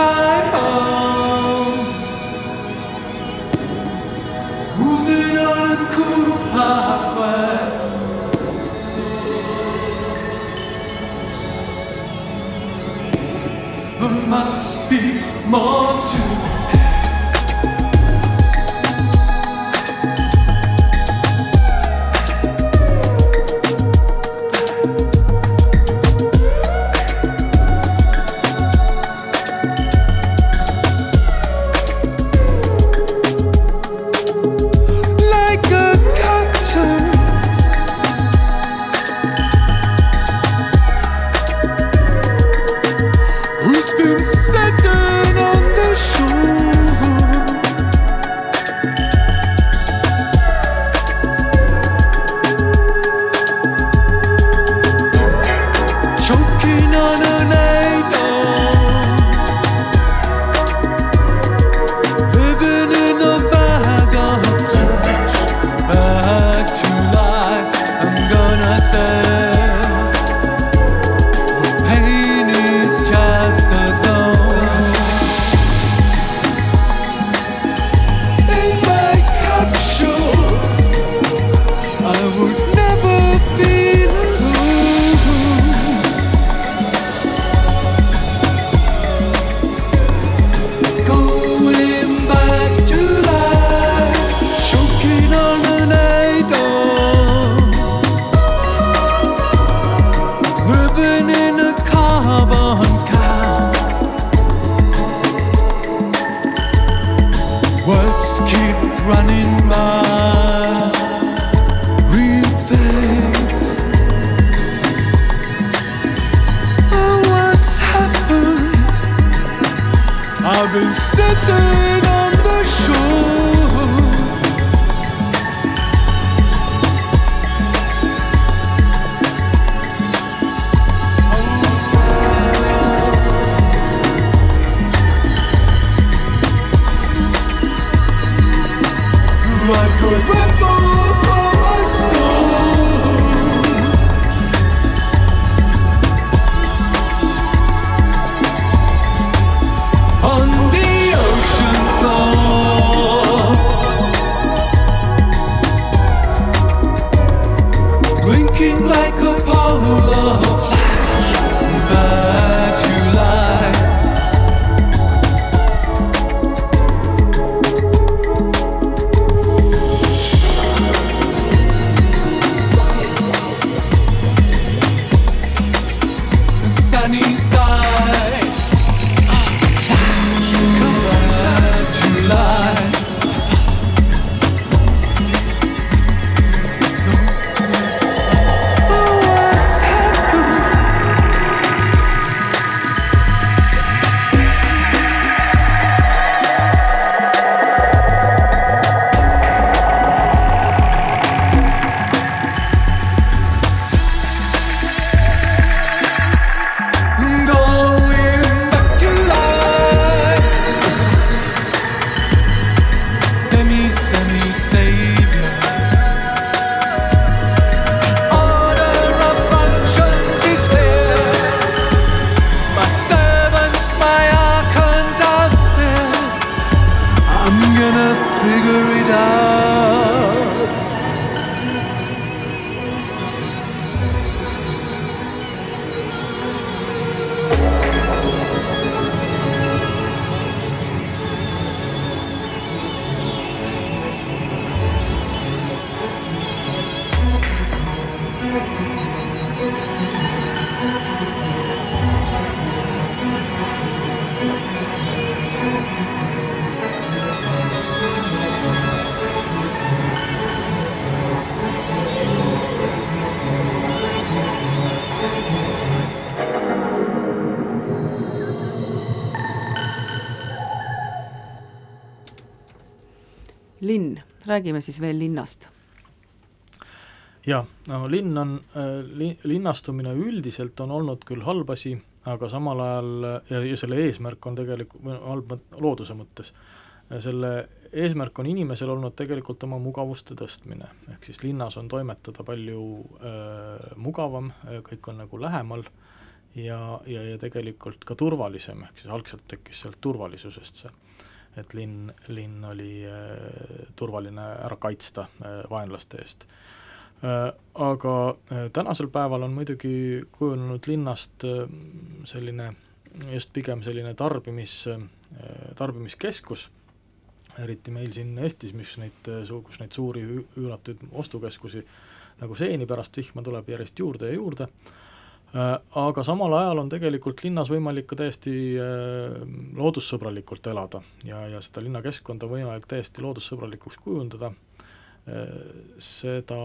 time. Räägime siis veel linnast. jah, no linn on äh, li-, linnastumine üldiselt on olnud küll halb asi, aga samal ajal ja, ja selle eesmärk on tegelikult, või halb looduse mõttes, selle eesmärk on inimesel olnud tegelikult oma mugavuste tõstmine, ehk siis linnas on toimetada palju äh, mugavam, kõik on nagu lähemal ja, ja, ja tegelikult ka turvalisem, ehk siis algselt tekkis sealt turvalisusest see et linn, linn oli äh, turvaline ära kaitsta äh, vaenlaste eest äh,. Aga tänasel päeval on muidugi kujunenud linnast selline just pigem selline tarbimis tarbimiskeskus, eriti meil siin Eestis, mis neid, kus neid suuri üüratuid ostukeskusi nagu seeni pärast vihma tuleb järjest juurde ja juurde aga samal ajal on tegelikult linnas võimalik ka täiesti äh, loodussõbralikult elada ja, ja seda linnakeskkonda on võimalik täiesti loodussõbralikuks kujundada, äh, seda,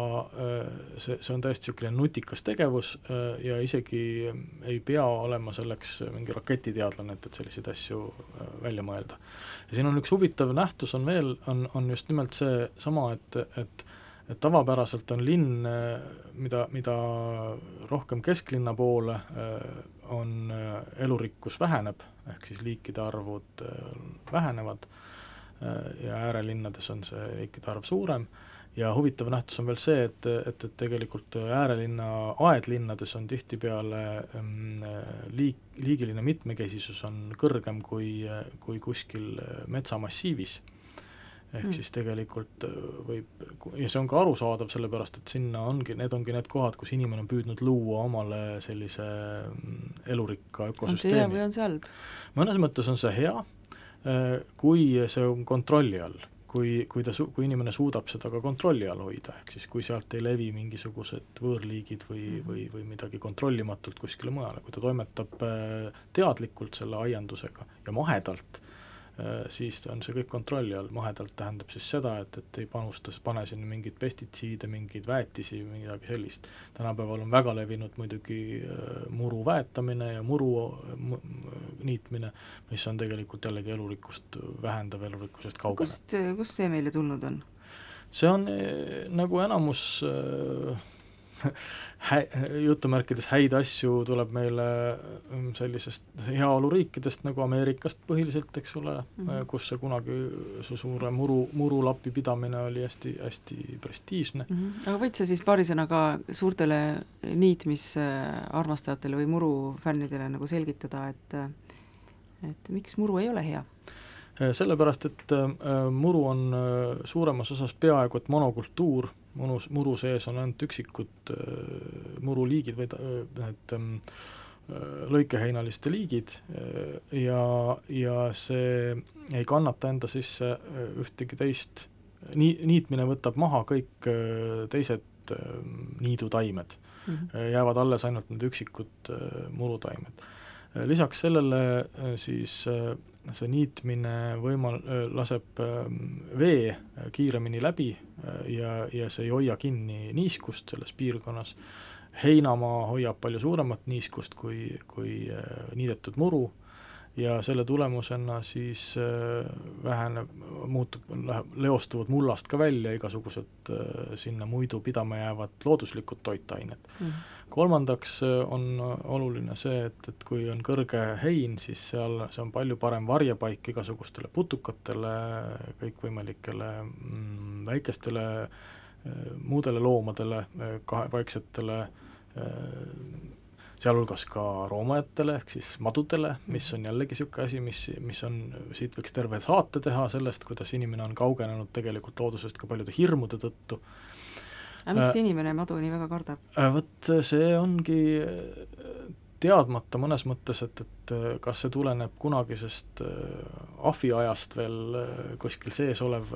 see, see on täiesti niisugune nutikas tegevus ja isegi ei pea olema selleks mingi raketiteadlane, et, et selliseid asju välja mõelda. ja siin on üks huvitav nähtus on veel, on, on just nimelt seesama, et, et et tavapäraselt on linn, mida, mida rohkem kesklinna poole äh, on äh, elurikkus väheneb, ehk siis liikide arvud äh, vähenevad ja äärelinnades on see liikide arv suurem. Ja huvitav nähtus on veel see, et, et, et tegelikult äärelinna, aedlinnades on tihtipeale mm, liik, liigiline mitmekesisus on kõrgem kui, kui kuskil metsamassiivis ehk mm. siis tegelikult äh, võib, ja see on ka arusaadav, sellepärast et sinna ongi, need ongi need kohad, kus inimene on püüdnud luua omale sellise mm, elurikka ökosüsteemi. on see hea või on see halb? mõnes mõttes on see hea, äh, kui see on kontrolli all kui, kui ta su-, kui inimene suudab seda ka kontrolli all hoida, ehk siis kui sealt ei levi mingisugused võõrliigid või, mm. või, või midagi kontrollimatult kuskile mujale, kui ta toimetab äh, teadlikult selle aiandusega ja mahedalt, siis on see kõik kontrolli all, mahedalt tähendab siis seda, et, et ei panusta, pane sinna mingeid pestitsiide, mingeid väetisi, midagi sellist. tänapäeval on väga levinud muidugi äh, muru väetamine ja muru niitmine, mis on tegelikult jällegi elurikkust vähendav, elurikkusest kaugenev. kust, kust see meile tulnud on? see on äh, nagu enamus äh, jutumärkides häid asju tuleb meile mm, sellisest heaoluriikidest nagu Ameerikast põhiliselt, eks ole mm, -hmm. kus see kunagi, see suure muru, murulapi pidamine oli hästi, hästi prestiižne mm. -hmm. aga võid sa siis paari sõnaga suurtele niitmisarmastajatele või murufännidele nagu selgitada, et et miks muru ei ole hea? sellepärast, et äh, muru on äh, suuremas osas peaaegu et monokultuur munus, muru sees on ainult üksikud äh, muruliigid või need ähm, äh, lõikeheinaliste liigid äh, ja, ja see ei kannata enda sisse ühtegi teist, nii, niitmine võtab maha kõik teised niidutaimed mm. -hmm. jäävad alles ainult need üksikud murutaimed. lisaks sellele siis see niitmine võimal-, laseb vee kiiremini läbi ja, ja see ei hoia kinni niiskust selles piirkonnas, heinamaa hoiab palju suuremat niiskust kui, kui niidetud muru ja selle tulemusena siis väheneb, muutub, läheb, leostuvad mullast ka välja igasugused sinna muidu pidama jäävad looduslikud toitained mm. -hmm kolmandaks äh, on oluline see, et, et kui on kõrge hein, siis seal see on palju parem varjepaik igasugustele putukatele, kõikvõimalikele mm, väikestele äh, muudele loomadele, äh, kahepaiksetele, sealhulgas ka roomajatele, ehk siis madudele, mis on jällegi niisugune asi, mis, mis on, siit võiks terve saate teha sellest, kuidas inimene on kaugenenud tegelikult loodusest ka paljude hirmude tõttu aga miks äh, inimene madu nii väga kardab? Äh, vot see ongi äh, teadmata mõnes mõttes, et, et kas see tuleneb kunagisest ahviajast veel kuskil sees olev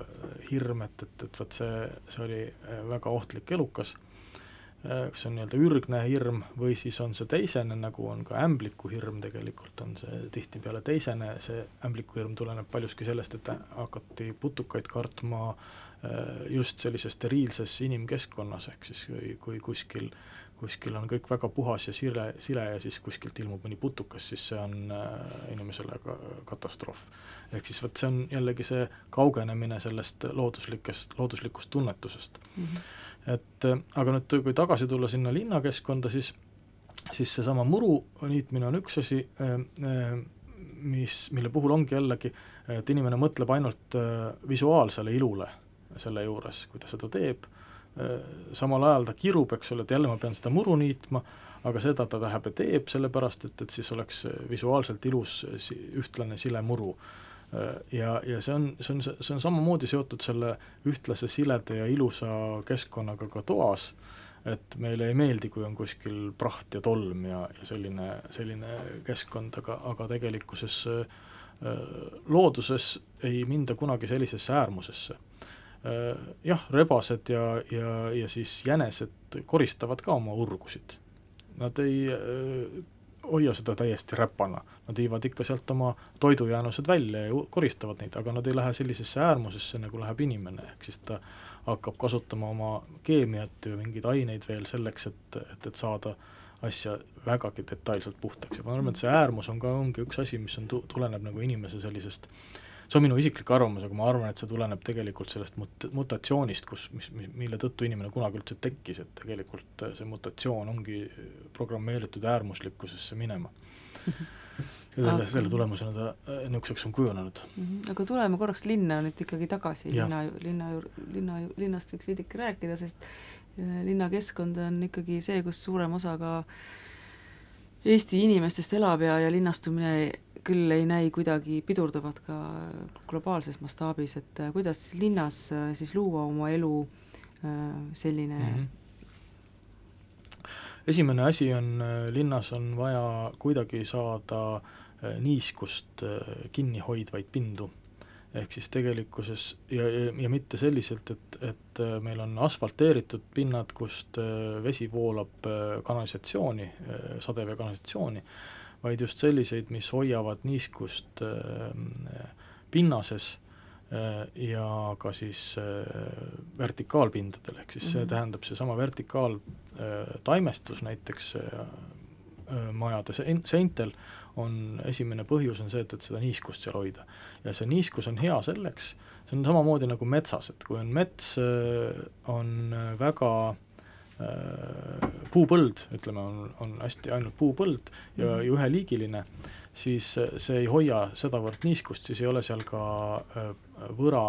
hirm, et, et, et vot see, see oli väga ohtlik elukas, kas see on nii-öelda ürgne hirm või siis on see teisene, nagu on ka ämbliku hirm tegelikult, on see tihtipeale teisene, see ämbliku hirm tuleneb paljuski sellest, et hakati putukaid kartma äh, Äh, just sellises steriilses inimkeskkonnas, ehk siis kui, kui kuskil, kuskil on kõik väga puhas ja sile, sile ja siis kuskilt ilmub mõni putukas, siis see on äh, inimesele ka katastroof. ehk siis vot see on jällegi see kaugenemine sellest looduslikest, looduslikust tunnetusest mm. -hmm. et äh, aga nüüd, kui tagasi tulla sinna linnakeskkonda, siis siis seesama muru niitmine on üks asi, mis, mille puhul ongi jällegi, et inimene mõtleb ainult visuaalsele ilule selle juures, kui ta seda teeb, samal ajal ta kirub, eks ole, et jälle ma pean seda muru niitma, aga seda ta läheb ja teeb, sellepärast et, et siis oleks visuaalselt ilus ühtlane sile muru. Ja, ja see on, see on, see on samamoodi seotud selle ühtlase sileda ja ilusa keskkonnaga ka toas, et meile ei meeldi, kui on kuskil praht ja tolm ja, ja selline, selline keskkond, aga, aga tegelikkuses looduses ei minda kunagi sellisesse äärmusesse Äh, jah, rebased ja, ja, ja siis jänesed koristavad ka oma urgusid. Nad ei äh, hoia seda täiesti räpana, nad viivad ikka sealt oma toidujäänused välja ja koristavad neid, aga nad ei lähe sellisesse äärmusesse, nagu läheb inimene, ehk siis ta hakkab kasutama oma keemiat ja mingeid aineid veel selleks, et, et, et saada asja vägagi detailselt puhtaks. Ja ma arvan, et see äärmus on ka, ongi üks asi, mis on, tuleneb nagu inimese sellisest äh, see on minu isiklik arvamus, aga ma arvan, et see tuleneb tegelikult sellest mut-, mutatsioonist, kus, mis, mille tõttu inimene kunagi üldse tekkis, et tegelikult see mutatsioon ongi programmeeritud äärmuslikkusesse minema. ja selle, selle tulemusena ta äh, niisuguseks on kujunenud. -hmm. aga tuleme korraks linna nüüd ikkagi tagasi, linna, linna, linna, linnast võiks veidike rääkida, sest äh, linnakeskkond on ikkagi see, kus suurem osa ka Eesti inimestest elab ja, ja linnastumine küll ei näi kuidagi pidurduvat ka globaalses mastaabis, et äh, kuidas linnas äh, siis luua oma elu äh, selline mm -hmm. esimene asi on, linnas on vaja kuidagi saada niiskust kinni hoidvaid pindu. ehk siis tegelikkuses ja, ja, ja mitte selliselt, et, et meil on asfalteeritud pinnad, kust vesi voolab kanalisatsiooni, sadeveekanalisatsiooni, vaid just selliseid, mis hoiavad niiskust äh, pinnases äh, ja ka siis äh, vertikaalpindadel, ehk siis see mm -hmm. tähendab, seesama vertikaaltaimestus näiteks majade seintel on esimene põhjus on see, et, et seda niiskust seal hoida. ja see niiskus on hea selleks, see on samamoodi nagu metsas, et kui on mets, on väga puupõld, ütleme, on, on hästi ainult puupõld ja mm, -hmm. ja üheliigiline, siis see ei hoia sedavõrd niiskust, siis ei ole seal ka võra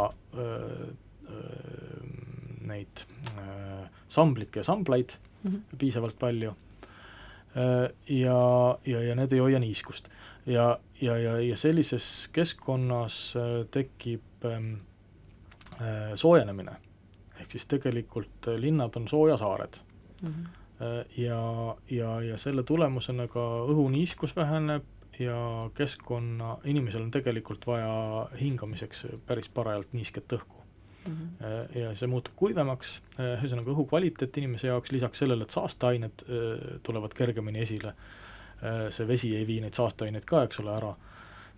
neid samblikke ja samblaid mm -hmm. piisavalt palju ja, ja, ja need ei hoia niiskust. ja, ja, ja, ja sellises keskkonnas tekib ähm, soojenemine ehk siis tegelikult äh, linnad on soojasaared mm. -hmm. ja, ja, ja selle tulemusena ka õhuniiskus väheneb ja keskkonna, inimesel on tegelikult vaja hingamiseks päris parajalt niisket õhku mm. -hmm. ja see muutub kuivemaks, ühesõnaga õhu kvaliteet inimese jaoks, lisaks sellele, et saasteained tulevad kergemini esile, see vesi ei vii neid saasteaineid ka, eks ole, ära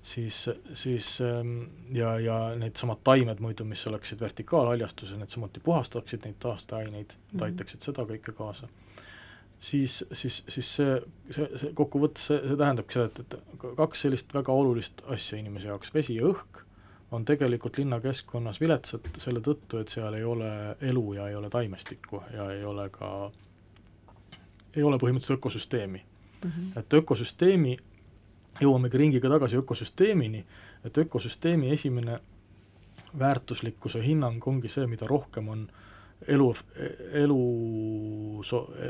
siis, siis ähm, ja, ja needsamad taimed muidu, mis oleksid vertikaalhaljastuses, need samuti puhastaksid neid taasteaineid mm, -hmm. aitaksid seda kõike kaasa. siis, siis, siis see, see, see kokkuvõttes, see, see tähendabki seda, et, et kaks sellist väga olulist asja inimese jaoks, vesi ja õhk, on tegelikult linnakeskkonnas viletsad selle tõttu, et seal ei ole elu ja ei ole taimestikku ja ei ole ka, ei ole põhimõtteliselt ökosüsteemi mm. -hmm. et ökosüsteemi jõuamegi ringiga tagasi ökosüsteemini, et ökosüsteemi esimene väärtuslikkuse hinnang ongi see, mida rohkem on elu, elu,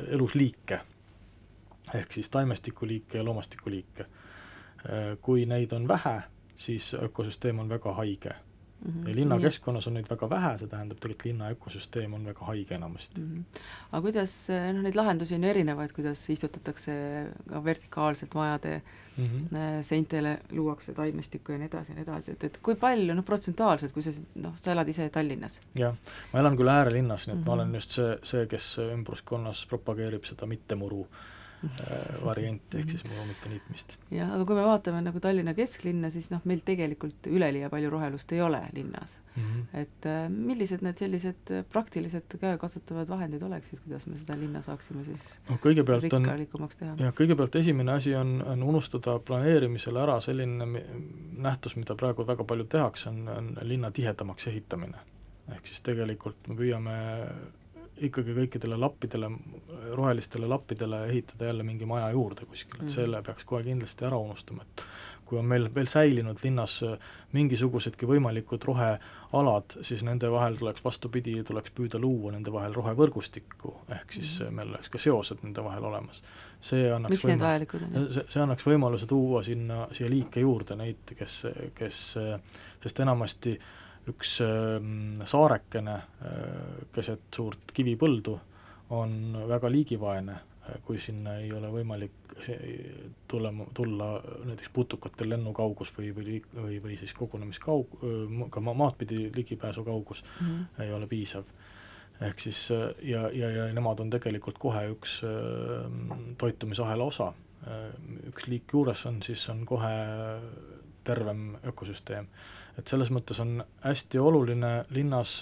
elusliike, ehk siis taimestikuliike ja loomastikuliike. kui neid on vähe, siis ökosüsteem on väga haige mm. -hmm. ja linnakeskkonnas on neid väga vähe, see tähendab tegelikult linna ökosüsteem on väga haige enamasti mm. -hmm. aga kuidas, noh neid lahendusi on ju erinevaid, kuidas istutatakse ka vertikaalselt majade mm -hmm. seintele, luuakse taimestikku ja nii edasi ja nii edasi, et, et kui palju, noh protsentuaalselt, kui sa noh, sa elad ise Tallinnas? jah, ma elan küll äärelinnas, nii et mm -hmm. ma olen just see, see, kes ümbruskonnas propageerib seda mittemuru äh, Äh, variant, ehk siis muru mitte niitmist. jah, aga kui me vaatame nagu Tallinna kesklinna, siis noh, meil tegelikult üleliia palju rohelust ei ole linnas mm. -hmm. et äh, millised need sellised praktilised käekasutavad vahendid oleksid, kuidas me seda linna saaksime siis no kõigepealt on, jah, kõigepealt esimene asi on, on unustada planeerimisel ära selline nähtus, mida praegu väga palju tehakse, on, on linna tihedamaks ehitamine. ehk siis tegelikult me püüame ikkagi kõikidele lappidele, rohelistele lappidele ehitada jälle mingi maja juurde kuskil, et mhm. selle peaks kohe kindlasti ära unustama, et kui on meil veel säilinud linnas mingisugusedki võimalikud rohealad, siis nende vahel tuleks vastupidi, tuleks püüda luua nende vahel rohevõrgustikku, ehk siis mm. meil oleks ka seosed nende vahel olemas. see annaks miks need vajalikud on? see, see annaks võimaluse tuua sinna, siia liike juurde neid, kes, kes, sest enamasti äh, üks ähm, saarekene äh, keset suurt kivipõldu on väga liigivaene, äh, kui sinna ei ole võimalik tulema, tulla näiteks putukatel lennukaugus või, või, või, või siis kogunemiskaug-, ka maad pidi ligipääsu kaugus mm -hmm. ei ole piisav. ehk siis ja, ja, ja nemad on tegelikult kohe üks äh, toitumisahela osa, üks liik juures on, siis on kohe tervem ökosüsteem et selles mõttes on hästi oluline linnas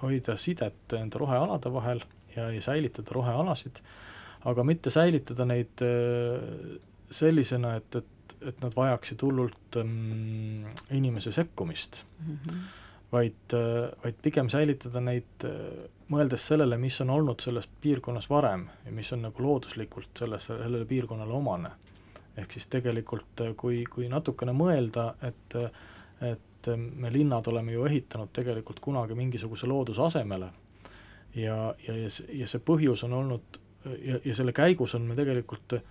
hoida sidet nende rohealade vahel ja, ja säilitada rohealasid, aga mitte säilitada neid äh, sellisena, et, et, et nad vajaksid hullult ähm, inimese sekkumist mm. -hmm. vaid, äh, vaid pigem säilitada neid äh, mõeldes sellele, mis on olnud selles piirkonnas varem ja mis on nagu looduslikult selles, sellele piirkonnale omane. ehk siis tegelikult, kui, kui natukene mõelda, et et et me linnad oleme ju ehitanud tegelikult kunagi mingisuguse looduse asemele ja, ja, ja see, ja see põhjus on olnud ja, ja selle käigus on me tegelikult äh,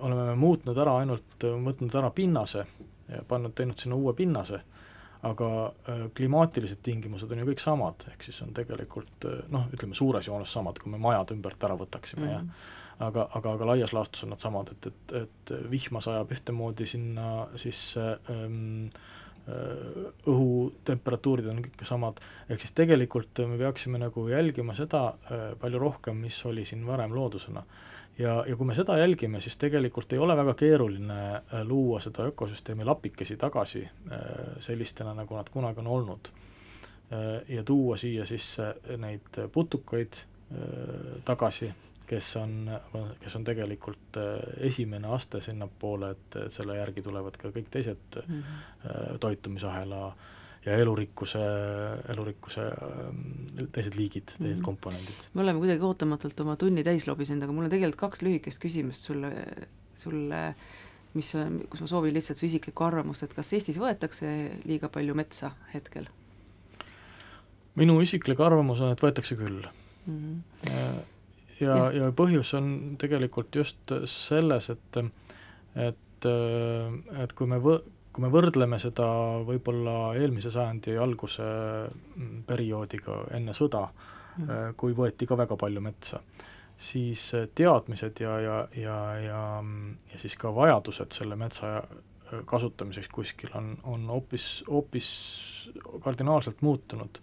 oleme me muutnud ära ainult, võtnud ära pinnase ja pannud, teinud sinna uue pinnase, aga klimaatilised tingimused on ju kõik samad, ehk siis on tegelikult noh, ütleme suures joones samad, kui me majad ümbert ära võtaksime mm, -hmm. ja aga, aga, aga laias laastus on nad samad, et, et, et vihma sajab ühtemoodi sinna sisse ähm, Äh, õhutemperatuurid on kõik samad, ehk siis tegelikult me peaksime nagu jälgima seda äh, palju rohkem, mis oli siin varem loodusena. ja, ja kui me seda jälgime, siis tegelikult ei ole väga keeruline äh, luua seda ökosüsteemi lapikesi tagasi sellistena, nagu nad kunagi on olnud. ja tuua siia sisse neid putukaid tagasi kes on, kes on tegelikult äh, esimene aste sinnapoole, et selle järgi tulevad ka kõik teised mm -hmm. toitumisahela ja elurikkuse, elurikkuse ähm, teised liigid, teised Mhm. komponendid. me oleme kuidagi ootamatult oma tunni täis lobisenud, aga mul on tegelikult kaks lühikest küsimust sulle, sulle, mis kus ma soovin lihtsalt su isiklikku arvamust, et kas Eestis võetakse liiga palju metsa hetkel minu isiklik arvamus on, et võetakse küll mm? -hmm. Ja, Jah. ja põhjus on tegelikult just selles, et et, et kui me võ-, kui me võrdleme seda võib-olla eelmise sajandi alguse mm, perioodiga enne sõda, Mhm. kui võeti ka väga palju metsa, siis teadmised ja, ja, ja, ja, ja siis ka vajadused selle metsa kasutamiseks kuskil on, on hoopis, hoopis kardinaalselt muutunud.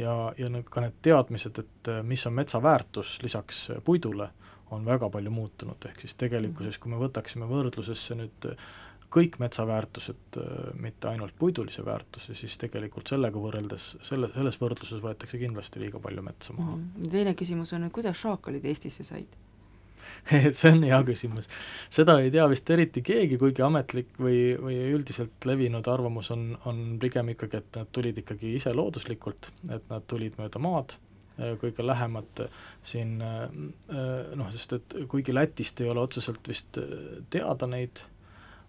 Ja, ja need, ka need teadmised, et mis on metsa väärtus lisaks puidule, on väga palju muutunud, ehk siis tegelikkuses, kui me võtaksime võrdlusesse nüüd kõik metsaväärtused, mitte ainult puidulise väärtuse, siis tegelikult sellega võrreldes, selle, selles võrdluses võetakse kindlasti liiga palju metsa maha mm. -hmm. teine küsimus on, kuidas šaakalid Eestisse said? see on hea küsimus. seda ei tea vist eriti keegi, kuigi ametlik või, või üldiselt levinud arvamus on, on pigem ikkagi, et nad tulid ikkagi ise looduslikult, et nad tulid mööda maad, kõige lähemad siin noh, sest et kuigi Lätist ei ole otseselt vist teada neid,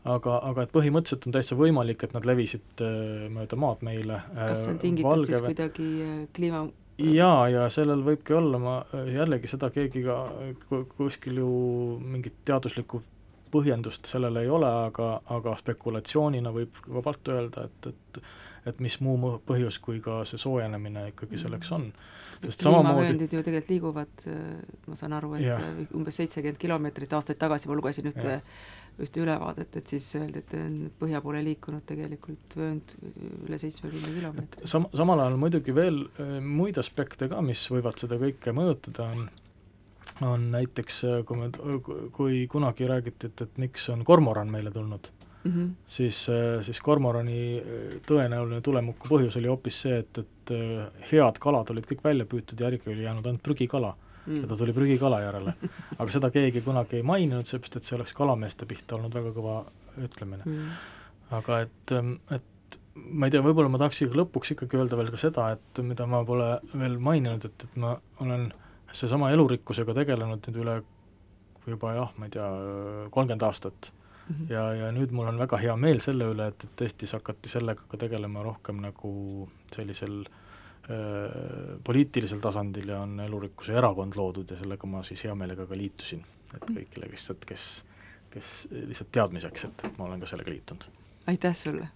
aga, aga et põhimõtteliselt on täitsa võimalik, et nad levisid mööda maad meile. kas see on tingitud Valgeve... siis kuidagi kliima jaa, ja sellel võibki olla, ma jällegi seda keegi ka kuskil ju mingit teaduslikku põhjendust sellele ei ole, aga, aga spekulatsioonina võib vabalt öelda, et, et et mis muu põhjus, kui ka see soojenemine ikkagi selleks on. kliimavööndid ju tegelikult liiguvad, ma saan aru, et ja. umbes seitsekümmend kilomeetrit aastaid tagasi ma lugesin ühte, ühte ülevaadet, et siis öeldi, et on põhja poole liikunud tegelikult vöönd üle seitsmekümne kilomeetri. Sam-, samal ajal muidugi veel muid aspekte ka, mis võivad seda kõike mõjutada, on on näiteks, kui me, kui kunagi räägiti, et, et miks on kormoran meile tulnud mm, -hmm. siis, siis kormorani tõenäoline tulemuku põhjus oli hoopis see, et, et head kalad olid kõik välja püütud ja järgi oli jäänud ainult prügikala mm.. Ja ta tuli prügikala järele. aga seda keegi kunagi ei maininud, seepärast et see oleks kalameeste pihta olnud väga kõva ütlemine mm.. aga et, et ma ei tea, võib-olla ma tahaks lõpuks ikkagi öelda veel ka seda, et mida ma pole veel maininud, et, et ma olen seesama elurikkusega tegelenud nüüd üle juba jah, ma ei tea, kolmkümmend aastat mm. -hmm. ja, ja nüüd mul on väga hea meel selle üle, et, et Eestis hakati sellega ka tegelema rohkem nagu sellisel äh, poliitilisel tasandil ja on elurikkuse erakond loodud ja sellega ma siis hea meelega ka liitusin. et kõigile lihtsalt, kes, kes lihtsalt teadmiseks, et ma olen ka sellega liitunud. aitäh sulle!